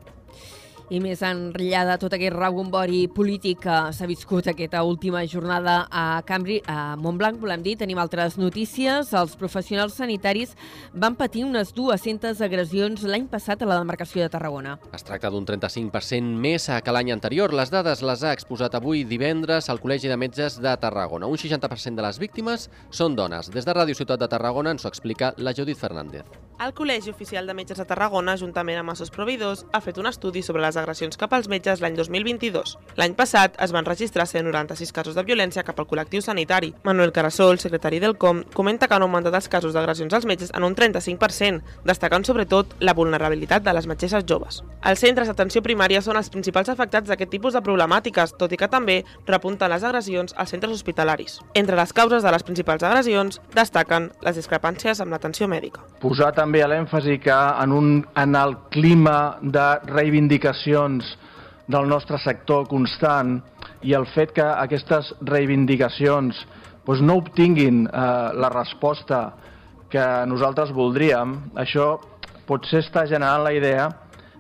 I més enllà de tot aquest rebombori polític que s'ha viscut aquesta última jornada a Cambri, a Montblanc, volem dir, tenim altres notícies. Els professionals sanitaris van patir unes 200 agressions l'any passat a la demarcació de Tarragona. Es tracta d'un 35% més que l'any anterior. Les dades les ha exposat avui divendres al Col·legi de Metges de Tarragona. Un 60% de les víctimes són dones. Des de Ràdio Ciutat de Tarragona ens ho explica la Judit Fernández. El Col·legi Oficial de Metges de Tarragona, juntament amb els proveïdors, ha fet un estudi sobre les agressions cap als metges l'any 2022. L'any passat es van registrar 196 casos de violència cap al col·lectiu sanitari. Manuel Carasol, secretari del COM, comenta que han augmentat els casos d'agressions als metges en un 35%, destacant sobretot la vulnerabilitat de les metgesses joves. Els centres d'atenció primària són els principals afectats d'aquest tipus de problemàtiques, tot i que també repunten les agressions als centres hospitalaris. Entre les causes de les principals agressions destaquen les discrepàncies amb l'atenció mèdica. Posar també l'èmfasi que en, un, en el clima de reivindicacions del nostre sector constant i el fet que aquestes reivindicacions doncs, no obtinguin eh, la resposta que nosaltres voldríem, això potser està generant la idea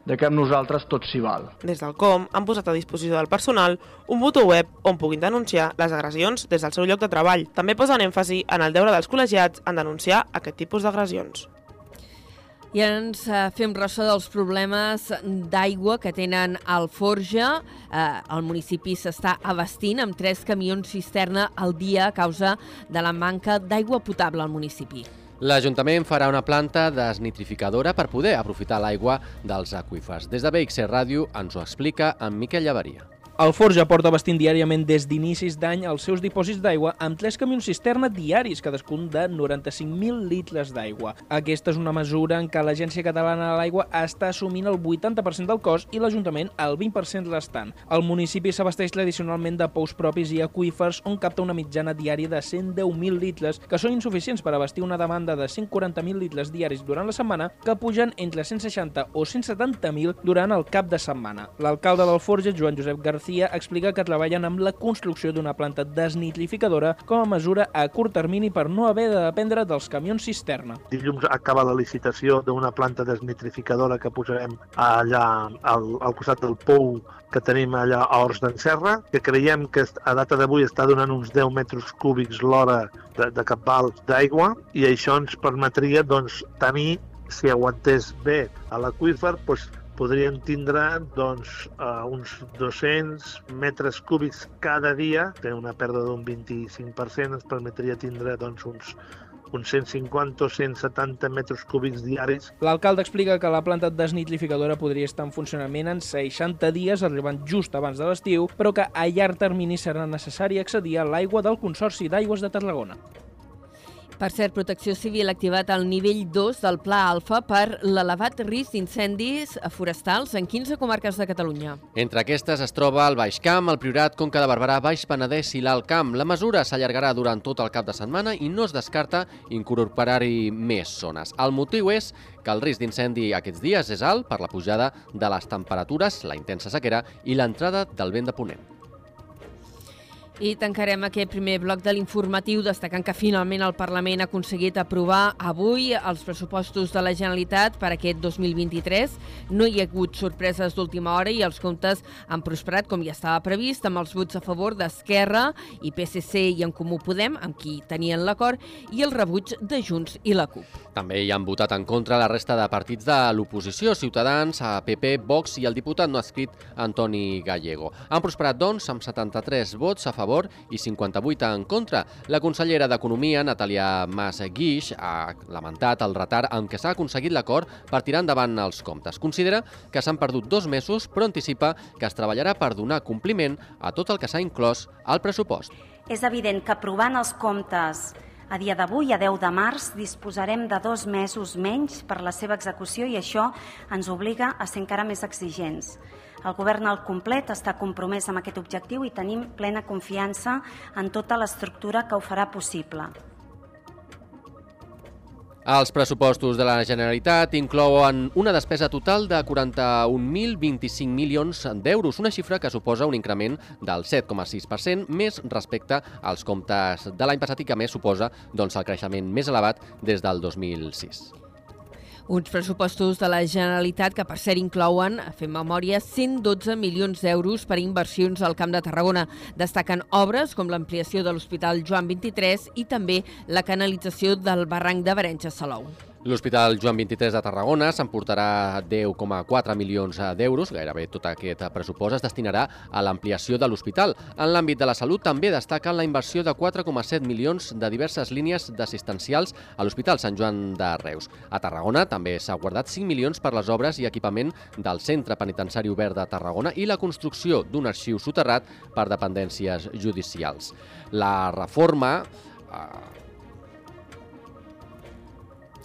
de que amb nosaltres tot s'hi val. Des del COM han posat a disposició del personal un botó web on puguin denunciar les agressions des del seu lloc de treball. També posen èmfasi en el deure dels col·legiats en denunciar aquest tipus d'agressions. I ens eh, fem ressò dels problemes d'aigua que tenen al Forja. Eh, el municipi s'està abastint amb tres camions cisterna al dia a causa de la manca d'aigua potable al municipi. L'Ajuntament farà una planta desnitrificadora per poder aprofitar l'aigua dels aqüífers. Des de BXC Ràdio ens ho explica en Miquel Llavaria. El Forja porta vestint diàriament des d'inicis d'any els seus dipòsits d'aigua amb tres camions cisterna diaris, cadascun de 95.000 litres d'aigua. Aquesta és una mesura en què l'Agència Catalana de l'Aigua està assumint el 80% del cost i l'Ajuntament el 20% restant. El municipi s'abasteix tradicionalment de pous propis i aqüífers on capta una mitjana diària de 110.000 litres, que són insuficients per abastir una demanda de 140.000 litres diaris durant la setmana, que pugen entre 160 o 170.000 durant el cap de setmana. L'alcalde del Forja, Joan Josep García, García explica que treballen amb la construcció d'una planta desnitrificadora com a mesura a curt termini per no haver de dependre dels camions cisterna. Dilluns acaba la licitació d'una planta desnitrificadora que posarem allà al, al costat del pou que tenim allà a Horts d'en Serra, que creiem que a data d'avui està donant uns 10 metres cúbics l'hora de, de cabal d'aigua i això ens permetria doncs, tenir si aguantés bé a l'aqüífer, doncs, podrien tindre doncs, uh, uns 200 metres cúbics cada dia, té una pèrdua d'un 25%, ens permetria tindre doncs, uns uns 150 o 170 metres cúbics diaris. L'alcalde explica que la planta desnitrificadora podria estar en funcionament en 60 dies, arribant just abans de l'estiu, però que a llarg termini serà necessari accedir a l'aigua del Consorci d'Aigües de Tarragona. Per cert, Protecció Civil ha activat el nivell 2 del Pla Alfa per l'elevat risc d'incendis forestals en 15 comarques de Catalunya. Entre aquestes es troba el Baix Camp, el Priorat, Conca de Barberà, Baix Penedès i l'Alt Camp. La mesura s'allargarà durant tot el cap de setmana i no es descarta incorporar-hi més zones. El motiu és que el risc d'incendi aquests dies és alt per la pujada de les temperatures, la intensa sequera i l'entrada del vent de ponent. I tancarem aquest primer bloc de l'informatiu destacant que finalment el Parlament ha aconseguit aprovar avui els pressupostos de la Generalitat per aquest 2023. No hi ha hagut sorpreses d'última hora i els comptes han prosperat com ja estava previst amb els vots a favor d'Esquerra i PSC i en Comú Podem, amb qui tenien l'acord, i el rebuig de Junts i la CUP. També hi han votat en contra la resta de partits de l'oposició, Ciutadans, PP, Vox i el diputat no escrit Antoni Gallego. Han prosperat, doncs, amb 73 vots a favor favor i 58 en contra. La consellera d'Economia, Natàlia Mas Guix, ha lamentat el retard amb què s'ha aconseguit l'acord per tirar endavant els comptes. Considera que s'han perdut dos mesos, però anticipa que es treballarà per donar compliment a tot el que s'ha inclòs al pressupost. És evident que aprovant els comptes a dia d'avui, a 10 de març, disposarem de dos mesos menys per la seva execució i això ens obliga a ser encara més exigents. El govern al complet està compromès amb aquest objectiu i tenim plena confiança en tota l'estructura que ho farà possible. Els pressupostos de la Generalitat inclouen una despesa total de 41.025 milions d'euros, una xifra que suposa un increment del 7,6% més respecte als comptes de l'any passat i que més suposa doncs, el creixement més elevat des del 2006. Uns pressupostos de la Generalitat que, per cert, inclouen, a fer memòria, 112 milions d'euros per inversions al Camp de Tarragona. Destaquen obres com l'ampliació de l'Hospital Joan 23 i també la canalització del barranc de Barenja Salou. L'Hospital Joan 23 de Tarragona s'emportarà 10,4 milions d'euros, gairebé tot aquest pressupost es destinarà a l'ampliació de l'hospital. En l'àmbit de la salut també destaca la inversió de 4,7 milions de diverses línies d'assistencials a l'Hospital Sant Joan de Reus. A Tarragona també s'ha guardat 5 milions per les obres i equipament del Centre Penitenciari Obert de Tarragona i la construcció d'un arxiu soterrat per dependències judicials. La reforma eh,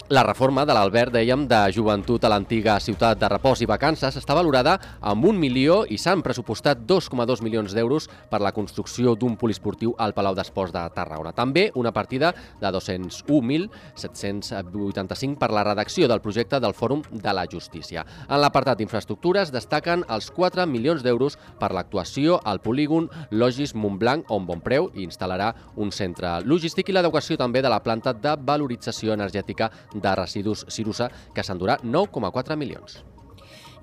la reforma de l'Albert, dèiem, de joventut a l'antiga ciutat de repòs i vacances està valorada amb un milió i s'han pressupostat 2,2 milions d'euros per la construcció d'un poliesportiu al Palau d'Esports de Tarragona. També una partida de 201.785 per la redacció del projecte del Fòrum de la Justícia. En l'apartat d'infraestructures destaquen els 4 milions d'euros per l'actuació al polígon Logis Montblanc, on Bonpreu instal·larà un centre logístic i l'adequació també de la planta de valorització energètica de residus Cirusa, que s'endurà 9,4 milions.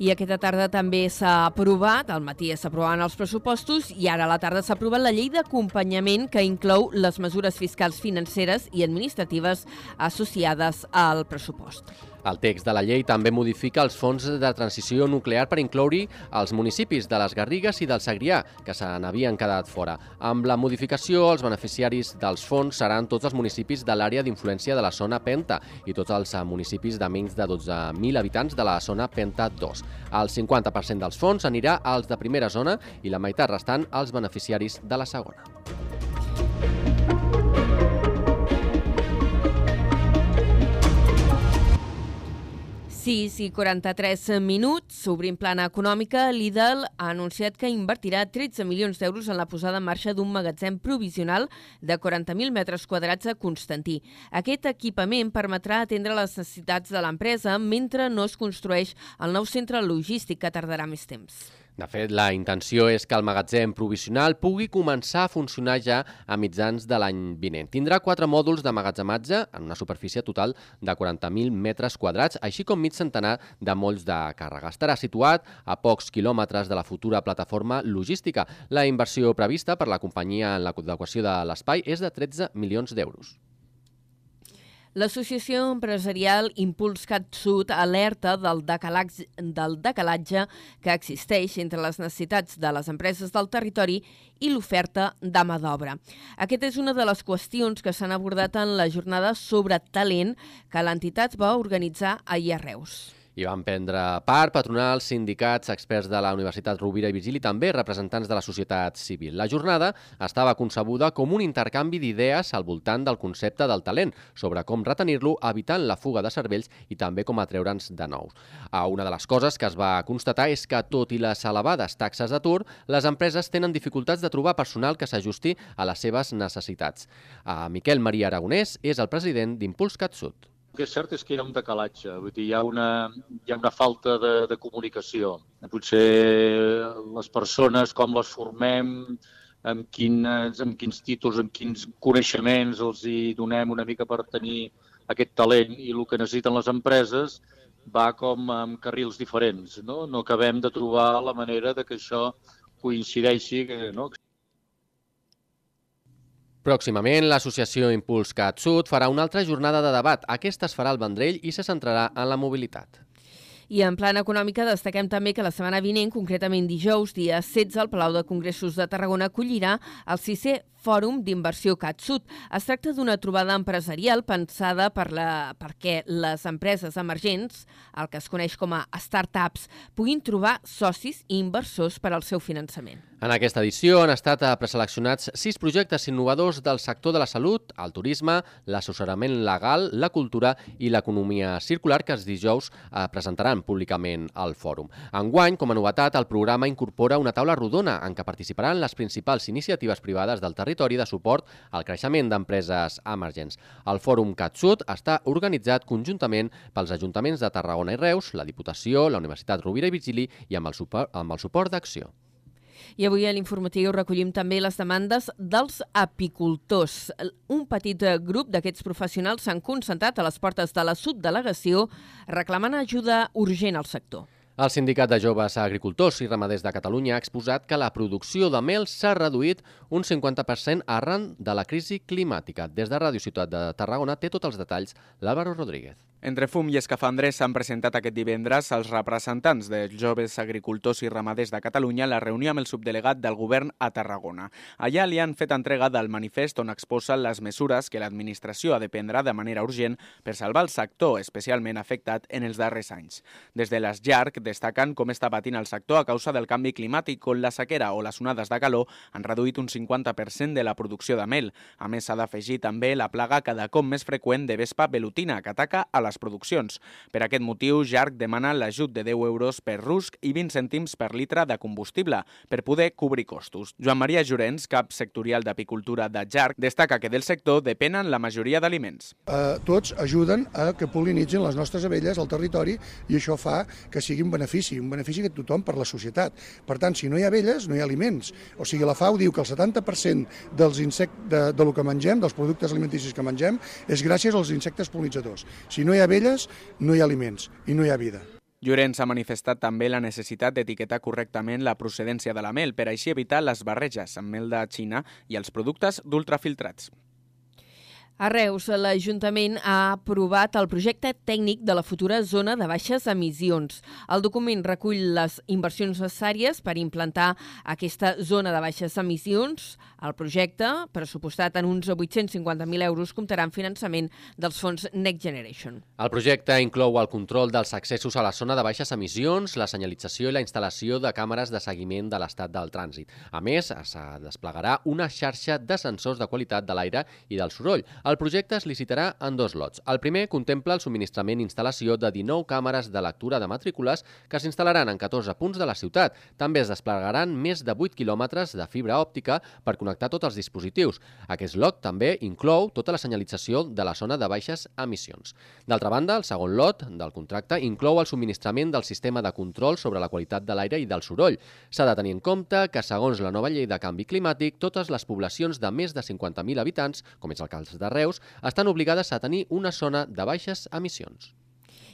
I aquesta tarda també s'ha aprovat, al matí s'aprovaven els pressupostos i ara a la tarda s'ha aprovat la llei d'acompanyament que inclou les mesures fiscals financeres i administratives associades al pressupost. El text de la llei també modifica els fons de transició nuclear per incloure els municipis de les Garrigues i del Segrià, que se n'havien quedat fora. Amb la modificació, els beneficiaris dels fons seran tots els municipis de l'àrea d'influència de la zona Penta i tots els municipis de menys de 12.000 habitants de la zona Penta 2. El 50% dels fons anirà als de primera zona i la meitat restant als beneficiaris de la segona. 6 i 43 minuts, obrint plana econòmica, Lidl ha anunciat que invertirà 13 milions d'euros en la posada en marxa d'un magatzem provisional de 40.000 metres quadrats a Constantí. Aquest equipament permetrà atendre les necessitats de l'empresa mentre no es construeix el nou centre logístic que tardarà més temps. De fet, la intenció és que el magatzem provisional pugui començar a funcionar ja a mitjans de l'any vinent. Tindrà quatre mòduls de magatzematge en una superfície total de 40.000 metres quadrats, així com mig centenar de molls de càrrega. Estarà situat a pocs quilòmetres de la futura plataforma logística. La inversió prevista per la companyia en l'adequació de l'espai és de 13 milions d'euros. L'associació empresarial Impuls Cat Sud alerta del decalatge, del decalatge que existeix entre les necessitats de les empreses del territori i l'oferta de mà d'obra. Aquesta és una de les qüestions que s'han abordat en la jornada sobre talent que l'entitat va organitzar ahir a Reus. Hi van prendre part patronals, sindicats, experts de la Universitat Rovira i Virgili també representants de la societat civil. La jornada estava concebuda com un intercanvi d'idees al voltant del concepte del talent, sobre com retenir-lo evitant la fuga de cervells i també com atreure'ns de nous. Una de les coses que es va constatar és que, tot i les elevades taxes d'atur, les empreses tenen dificultats de trobar personal que s'ajusti a les seves necessitats. Miquel Maria Aragonès és el president d'Impuls CatSud. El que és cert és que hi ha un decalatge, vull dir, hi ha una, hi ha una falta de, de comunicació. Potser les persones, com les formem, amb, quines, amb quins títols, amb quins coneixements els hi donem una mica per tenir aquest talent i el que necessiten les empreses va com amb carrils diferents. No, no acabem de trobar la manera de que això coincideixi, no? Pròximament, l'associació Impuls Cat Sud farà una altra jornada de debat. Aquesta es farà al Vendrell i se centrarà en la mobilitat. I en plan econòmica destaquem també que la setmana vinent, concretament dijous, dia 16, el Palau de Congressos de Tarragona acollirà el sisè Fòrum d'Inversió CatSud. Es tracta d'una trobada empresarial pensada per la, perquè les empreses emergents, el que es coneix com a startups, puguin trobar socis i inversors per al seu finançament. En aquesta edició han estat preseleccionats sis projectes innovadors del sector de la salut, el turisme, l'assessorament legal, la cultura i l'economia circular que els dijous eh, presentaran públicament al fòrum. Enguany, com a novetat, el programa incorpora una taula rodona en què participaran les principals iniciatives privades del territori de suport al creixement d'empreses emergents. El fòrum CatSud està organitzat conjuntament pels ajuntaments de Tarragona i Reus, la Diputació, la Universitat Rovira i Virgili i amb el suport, amb el suport d'Acció. I avui a l'informatiu recollim també les demandes dels apicultors. Un petit grup d'aquests professionals s'han concentrat a les portes de la subdelegació reclamant ajuda urgent al sector. El Sindicat de Joves Agricultors i Ramaders de Catalunya ha exposat que la producció de mel s'ha reduït un 50% arran de la crisi climàtica. Des de Ràdio Ciutat de Tarragona té tots els detalls l'Àlvaro Rodríguez. Entre fum i escafandres s'han presentat aquest divendres els representants dels joves agricultors i ramaders de Catalunya a la reunió amb el subdelegat del govern a Tarragona. Allà li han fet entrega del manifest on exposen les mesures que l'administració ha de prendre de manera urgent per salvar el sector especialment afectat en els darrers anys. Des de les llarg destaquen com està patint el sector a causa del canvi climàtic on la sequera o les onades de calor han reduït un 50% de la producció de mel. A més, s'ha d'afegir també la plaga cada cop més freqüent de vespa velutina que ataca a la les produccions. Per aquest motiu, Jarc demana l'ajut de 10 euros per rusc i 20 cèntims per litre de combustible per poder cobrir costos. Joan Maria Llorenç, cap sectorial d'apicultura de Jarc, destaca que del sector depenen la majoria d'aliments. Eh, tots ajuden a que polinitzin les nostres abelles al territori i això fa que sigui un benefici, un benefici que tothom per la societat. Per tant, si no hi ha abelles, no hi ha aliments. O sigui, la FAO diu que el 70% dels insectes, de, de lo que mengem, dels productes alimenticis que mengem, és gràcies als insectes polinitzadors. Si no hi ha abelles, no hi ha aliments i no hi ha vida. Llorenç ha manifestat també la necessitat d'etiquetar correctament la procedència de la mel per així evitar les barreges amb mel de Xina i els productes d'ultrafiltrats. A Reus, l'Ajuntament ha aprovat el projecte tècnic de la futura zona de baixes emissions. El document recull les inversions necessàries per implantar aquesta zona de baixes emissions. El projecte, pressupostat en uns 850.000 euros, comptarà amb finançament dels fons Next Generation. El projecte inclou el control dels accessos a la zona de baixes emissions, la senyalització i la instal·lació de càmeres de seguiment de l'estat del trànsit. A més, es desplegarà una xarxa de sensors de qualitat de l'aire i del soroll. El projecte es licitarà en dos lots. El primer contempla el subministrament i instal·lació de 19 càmeres de lectura de matrícules que s'instal·laran en 14 punts de la ciutat. També es desplegaran més de 8 quilòmetres de fibra òptica per connectar tots els dispositius. Aquest lot també inclou tota la senyalització de la zona de baixes emissions. D'altra banda, el segon lot del contracte inclou el subministrament del sistema de control sobre la qualitat de l'aire i del soroll. S'ha de tenir en compte que, segons la nova llei de canvi climàtic, totes les poblacions de més de 50.000 habitants, com és el cas de Reus, estan obligades a tenir una zona de baixes emissions.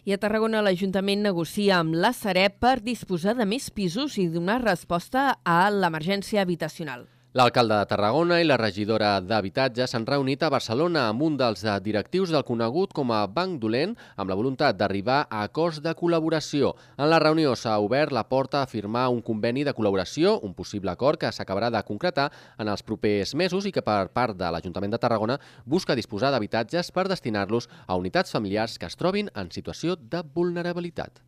I a Tarragona l'Ajuntament negocia amb la Sareb per disposar de més pisos i donar resposta a l'emergència habitacional. L'alcalde de Tarragona i la regidora d'Habitatge s'han reunit a Barcelona amb un dels directius del conegut com a Banc Dolent amb la voluntat d'arribar a acords de col·laboració. En la reunió s'ha obert la porta a firmar un conveni de col·laboració, un possible acord que s'acabarà de concretar en els propers mesos i que per part de l'Ajuntament de Tarragona busca disposar d'habitatges per destinar-los a unitats familiars que es trobin en situació de vulnerabilitat.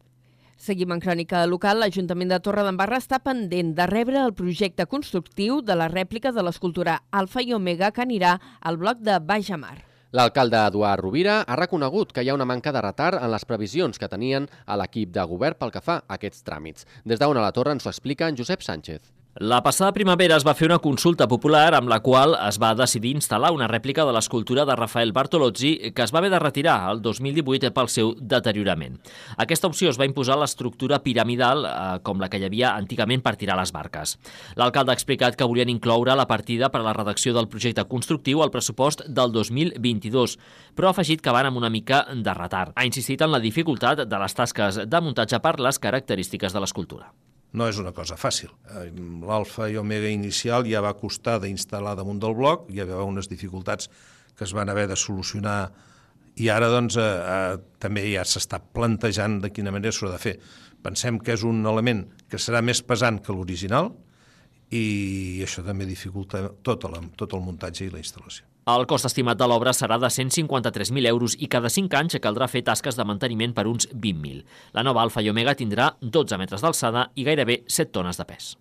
Seguim en crònica local. L'Ajuntament de Torredembarra està pendent de rebre el projecte constructiu de la rèplica de l'escultura Alfa i Omega que anirà al bloc de Bajamar. L'alcalde Eduard Rovira ha reconegut que hi ha una manca de retard en les previsions que tenien a l'equip de govern pel que fa a aquests tràmits. Des d'on a la torre ens ho explica en Josep Sánchez. La passada primavera es va fer una consulta popular amb la qual es va decidir instal·lar una rèplica de l'escultura de Rafael Bartolozzi que es va haver de retirar el 2018 pel seu deteriorament. Aquesta opció es va imposar l'estructura piramidal eh, com la que hi havia antigament per tirar les barques. L'alcalde ha explicat que volien incloure la partida per a la redacció del projecte constructiu al pressupost del 2022, però ha afegit que van amb una mica de retard. Ha insistit en la dificultat de les tasques de muntatge per les característiques de l'escultura no és una cosa fàcil. Eh, L'alfa i omega inicial ja va costar d'instal·lar damunt del bloc, hi havia unes dificultats que es van haver de solucionar i ara doncs, eh, eh, també ja s'està plantejant de quina manera s'ho ha de fer. Pensem que és un element que serà més pesant que l'original i això també dificulta tot, la, tot el muntatge i la instal·lació. El cost estimat de l'obra serà de 153.000 euros i cada 5 anys caldrà fer tasques de manteniment per uns 20.000. La nova Alfa i Omega tindrà 12 metres d'alçada i gairebé 7 tones de pes.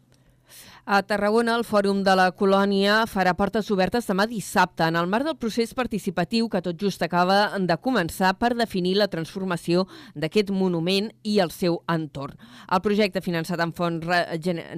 A Tarragona, el Fòrum de la Colònia farà portes obertes demà dissabte en el marc del procés participatiu que tot just acaba de començar per definir la transformació d'aquest monument i el seu entorn. El projecte finançat amb fons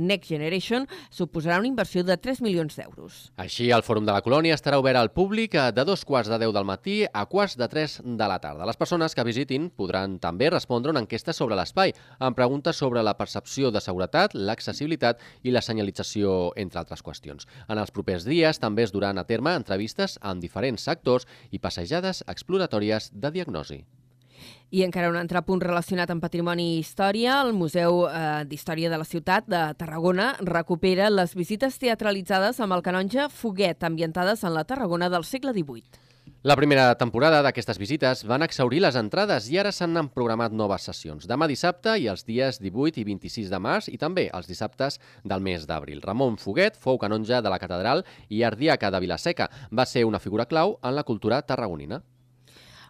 Next Generation suposarà una inversió de 3 milions d'euros. Així, el Fòrum de la Colònia estarà obert al públic de dos quarts de 10 del matí a quarts de 3 de la tarda. Les persones que visitin podran també respondre una enquesta sobre l'espai, amb preguntes sobre la percepció de seguretat, l'accessibilitat i la senyalització urbanització, entre altres qüestions. En els propers dies també es duran a terme entrevistes amb diferents sectors i passejades exploratòries de diagnosi. I encara un altre punt relacionat amb patrimoni i història, el Museu eh, d'Història de la Ciutat de Tarragona recupera les visites teatralitzades amb el canonge Foguet, ambientades en la Tarragona del segle XVIII. La primera temporada d'aquestes visites van exaurir les entrades i ara s'han programat noves sessions. Demà dissabte i els dies 18 i 26 de març i també els dissabtes del mes d'abril. Ramon Foguet fou canonge de la catedral i ardiaca de Vilaseca. Va ser una figura clau en la cultura tarragonina.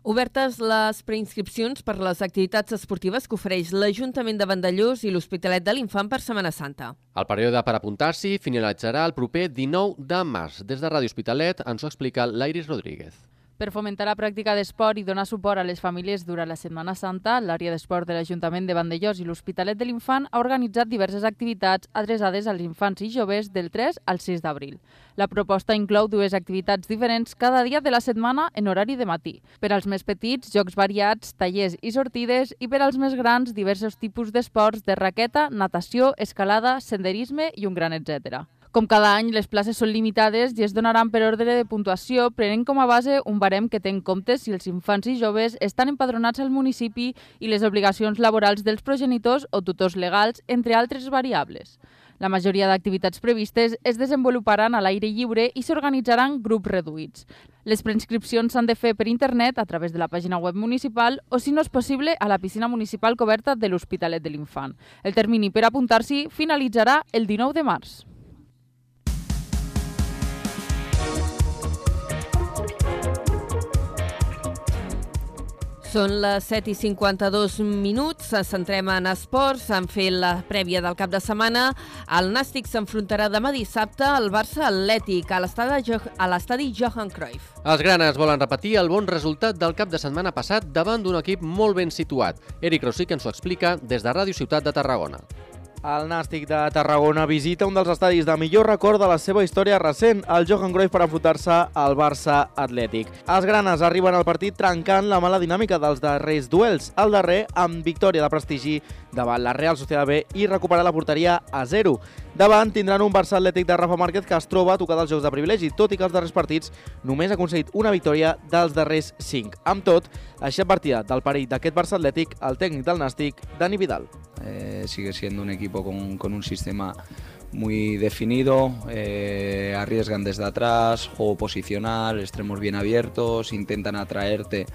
Obertes les preinscripcions per les activitats esportives que ofereix l'Ajuntament de Vandellós i l'Hospitalet de l'Infant per Setmana Santa. El període per apuntar-s'hi finalitzarà el proper 19 de març. Des de Ràdio Hospitalet ens ho explica l'Iris Rodríguez. Per fomentar la pràctica d'esport i donar suport a les famílies durant la Setmana Santa, l'àrea d'esport de l'Ajuntament de Vandellós i l'Hospitalet de l'Infant ha organitzat diverses activitats adreçades als infants i joves del 3 al 6 d'abril. La proposta inclou dues activitats diferents cada dia de la setmana en horari de matí. Per als més petits, jocs variats, tallers i sortides, i per als més grans, diversos tipus d'esports de raqueta, natació, escalada, senderisme i un gran etc. Com cada any, les places són limitades i es donaran per ordre de puntuació, prenent com a base un barem que té en compte si els infants i joves estan empadronats al municipi i les obligacions laborals dels progenitors o tutors legals, entre altres variables. La majoria d'activitats previstes es desenvoluparan a l'aire lliure i s'organitzaran grups reduïts. Les preinscripcions s'han de fer per internet a través de la pàgina web municipal o, si no és possible, a la piscina municipal coberta de l'Hospitalet de l'Infant. El termini per apuntar-s'hi finalitzarà el 19 de març. Són les 7 i 52 minuts, ens centrem en esports, han fet la prèvia del cap de setmana. El Nàstic s'enfrontarà demà dissabte al Barça Atlètic a l'estadi Johan Cruyff. Els granes volen repetir el bon resultat del cap de setmana passat davant d'un equip molt ben situat. Eric Rosic ens ho explica des de Ràdio Ciutat de Tarragona. El Nàstic de Tarragona visita un dels estadis de millor record de la seva història recent, el Johan Cruyff per enfrontar-se al Barça Atlètic. Els granes arriben al partit trencant la mala dinàmica dels darrers duels, el darrer amb victòria de prestigi davant la Real Sociedad B i recuperar la porteria a 0. Davant tindran un Barça Atlètic de Rafa Márquez que es troba tocat als jocs de privilegi, tot i que els darrers partits només ha aconseguit una victòria dels darrers 5. Amb tot, així partida del perill d'aquest Barça Atlètic, el tècnic del Nàstic, Dani Vidal. Eh, sigue siendo un equipo con, un sistema muy definido, eh, arriesgan desde atrás, juego posicional, extremos bien abiertos, intentan atraerte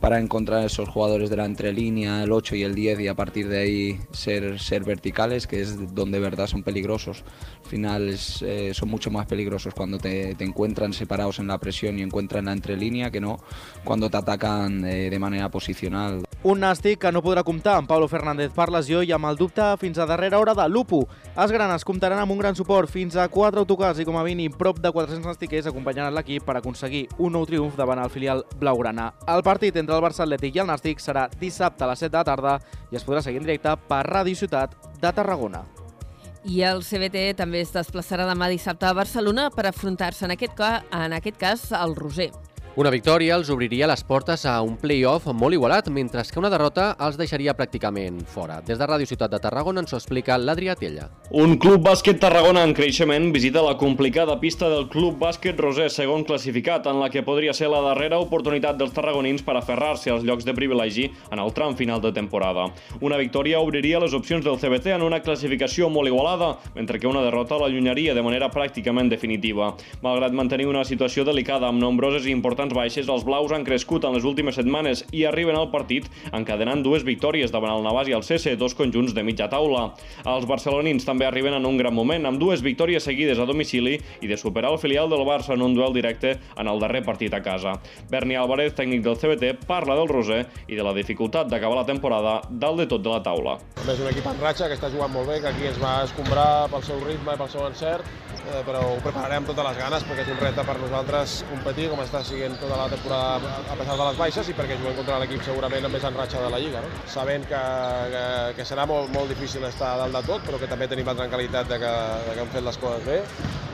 para encontrar esos jugadores de la entrelínea, el 8 y el 10 y a partir de ahí ser, ser verticales, que es donde de verdad son peligrosos. Al final eh, son mucho más peligrosos cuando te, encuentran separados en la presión y encuentran la entrelínea que no cuando te atacan de manera posicional. Un nàstic que no podrà comptar amb Pablo Fernández per lesió i amb el dubte fins a darrera hora de Lupo. Els granes comptaran amb un gran suport fins a 4 autocars i com a mínim prop de 400 nastiquers acompanyaran l'equip per aconseguir un nou triomf davant el filial blaugrana. El partit entre el Barça Atlètic i el Nàstic serà dissabte a les 7 de la tarda i es podrà seguir en directe per Ràdio Ciutat de Tarragona. I el CBT també es desplaçarà demà dissabte a Barcelona per afrontar-se en, aquest ca en aquest cas al Roser. Una victòria els obriria les portes a un play-off molt igualat, mentre que una derrota els deixaria pràcticament fora. Des de Ràdio Ciutat de Tarragona ens ho explica l'Adrià Tella. Un club bàsquet Tarragona en creixement visita la complicada pista del club bàsquet Roser, segon classificat, en la que podria ser la darrera oportunitat dels tarragonins per aferrar-se als llocs de privilegi en el tram final de temporada. Una victòria obriria les opcions del CBT en una classificació molt igualada, mentre que una derrota l'allunyaria de manera pràcticament definitiva. Malgrat mantenir una situació delicada amb nombroses i importants importants baixes, els blaus han crescut en les últimes setmanes i arriben al partit encadenant dues victòries davant el Navàs i el CC, dos conjunts de mitja taula. Els barcelonins també arriben en un gran moment, amb dues victòries seguides a domicili i de superar el filial del Barça en un duel directe en el darrer partit a casa. Berni Álvarez, tècnic del CBT, parla del Roser i de la dificultat d'acabar la temporada dalt de tot de la taula. És un equip en ratxa que està jugant molt bé, que aquí ens va escombrar pel seu ritme i pel seu encert, eh, però ho prepararem totes les ganes perquè és un repte per nosaltres competir com està siguent tota la temporada a pesar de les baixes i perquè juguem contra l'equip segurament amb més en ratxa de la Lliga. No? Sabent que, que, que serà molt, molt difícil estar dalt de tot, però que també tenim la tranquil·litat de que, de que hem fet les coses bé.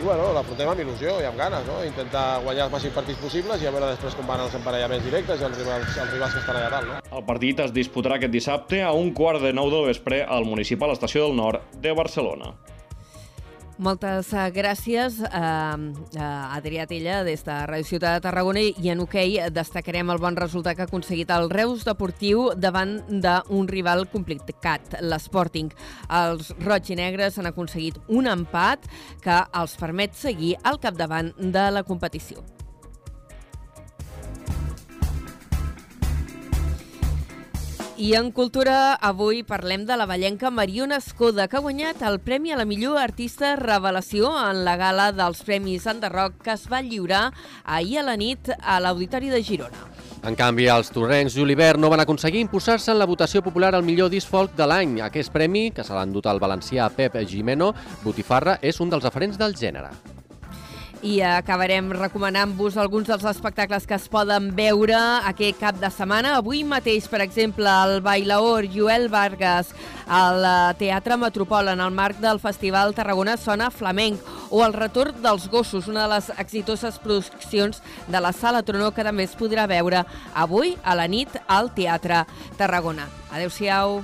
I bueno, l'afrontem amb il·lusió i amb ganes, no? intentar guanyar els màxims partits possibles i a veure després com van els emparellaments directes i els rivals, els rivals que estan allà dalt. No? El partit es disputarà aquest dissabte a un quart de nou del vespre al Municipal Estació del Nord de Barcelona. Moltes gràcies a, a Adrià Tella des de Ràdio Ciutat de Tarragona i en hoquei okay destacarem el bon resultat que ha aconseguit el Reus Deportiu davant d'un rival complicat, l'Sporting. Els roig i negres han aconseguit un empat que els permet seguir al capdavant de la competició. I en cultura, avui parlem de la ballenca Mariona Escoda, que ha guanyat el Premi a la millor artista revelació en la gala dels Premis Enderroc que es va lliurar ahir a la nit a l'Auditori de Girona. En canvi, els torrents Julibert no van aconseguir imposar-se en la votació popular al millor disc folk de l'any. Aquest premi, que se l'ha endut el valencià Pep Gimeno, Botifarra, és un dels referents del gènere i acabarem recomanant-vos alguns dels espectacles que es poden veure aquest cap de setmana. Avui mateix, per exemple, el bailaor Joel Vargas al Teatre Metropol en el marc del Festival Tarragona Sona Flamenc o el Retorn dels Gossos, una de les exitoses produccions de la Sala Tronó que també es podrà veure avui a la nit al Teatre Tarragona. Adéu-siau.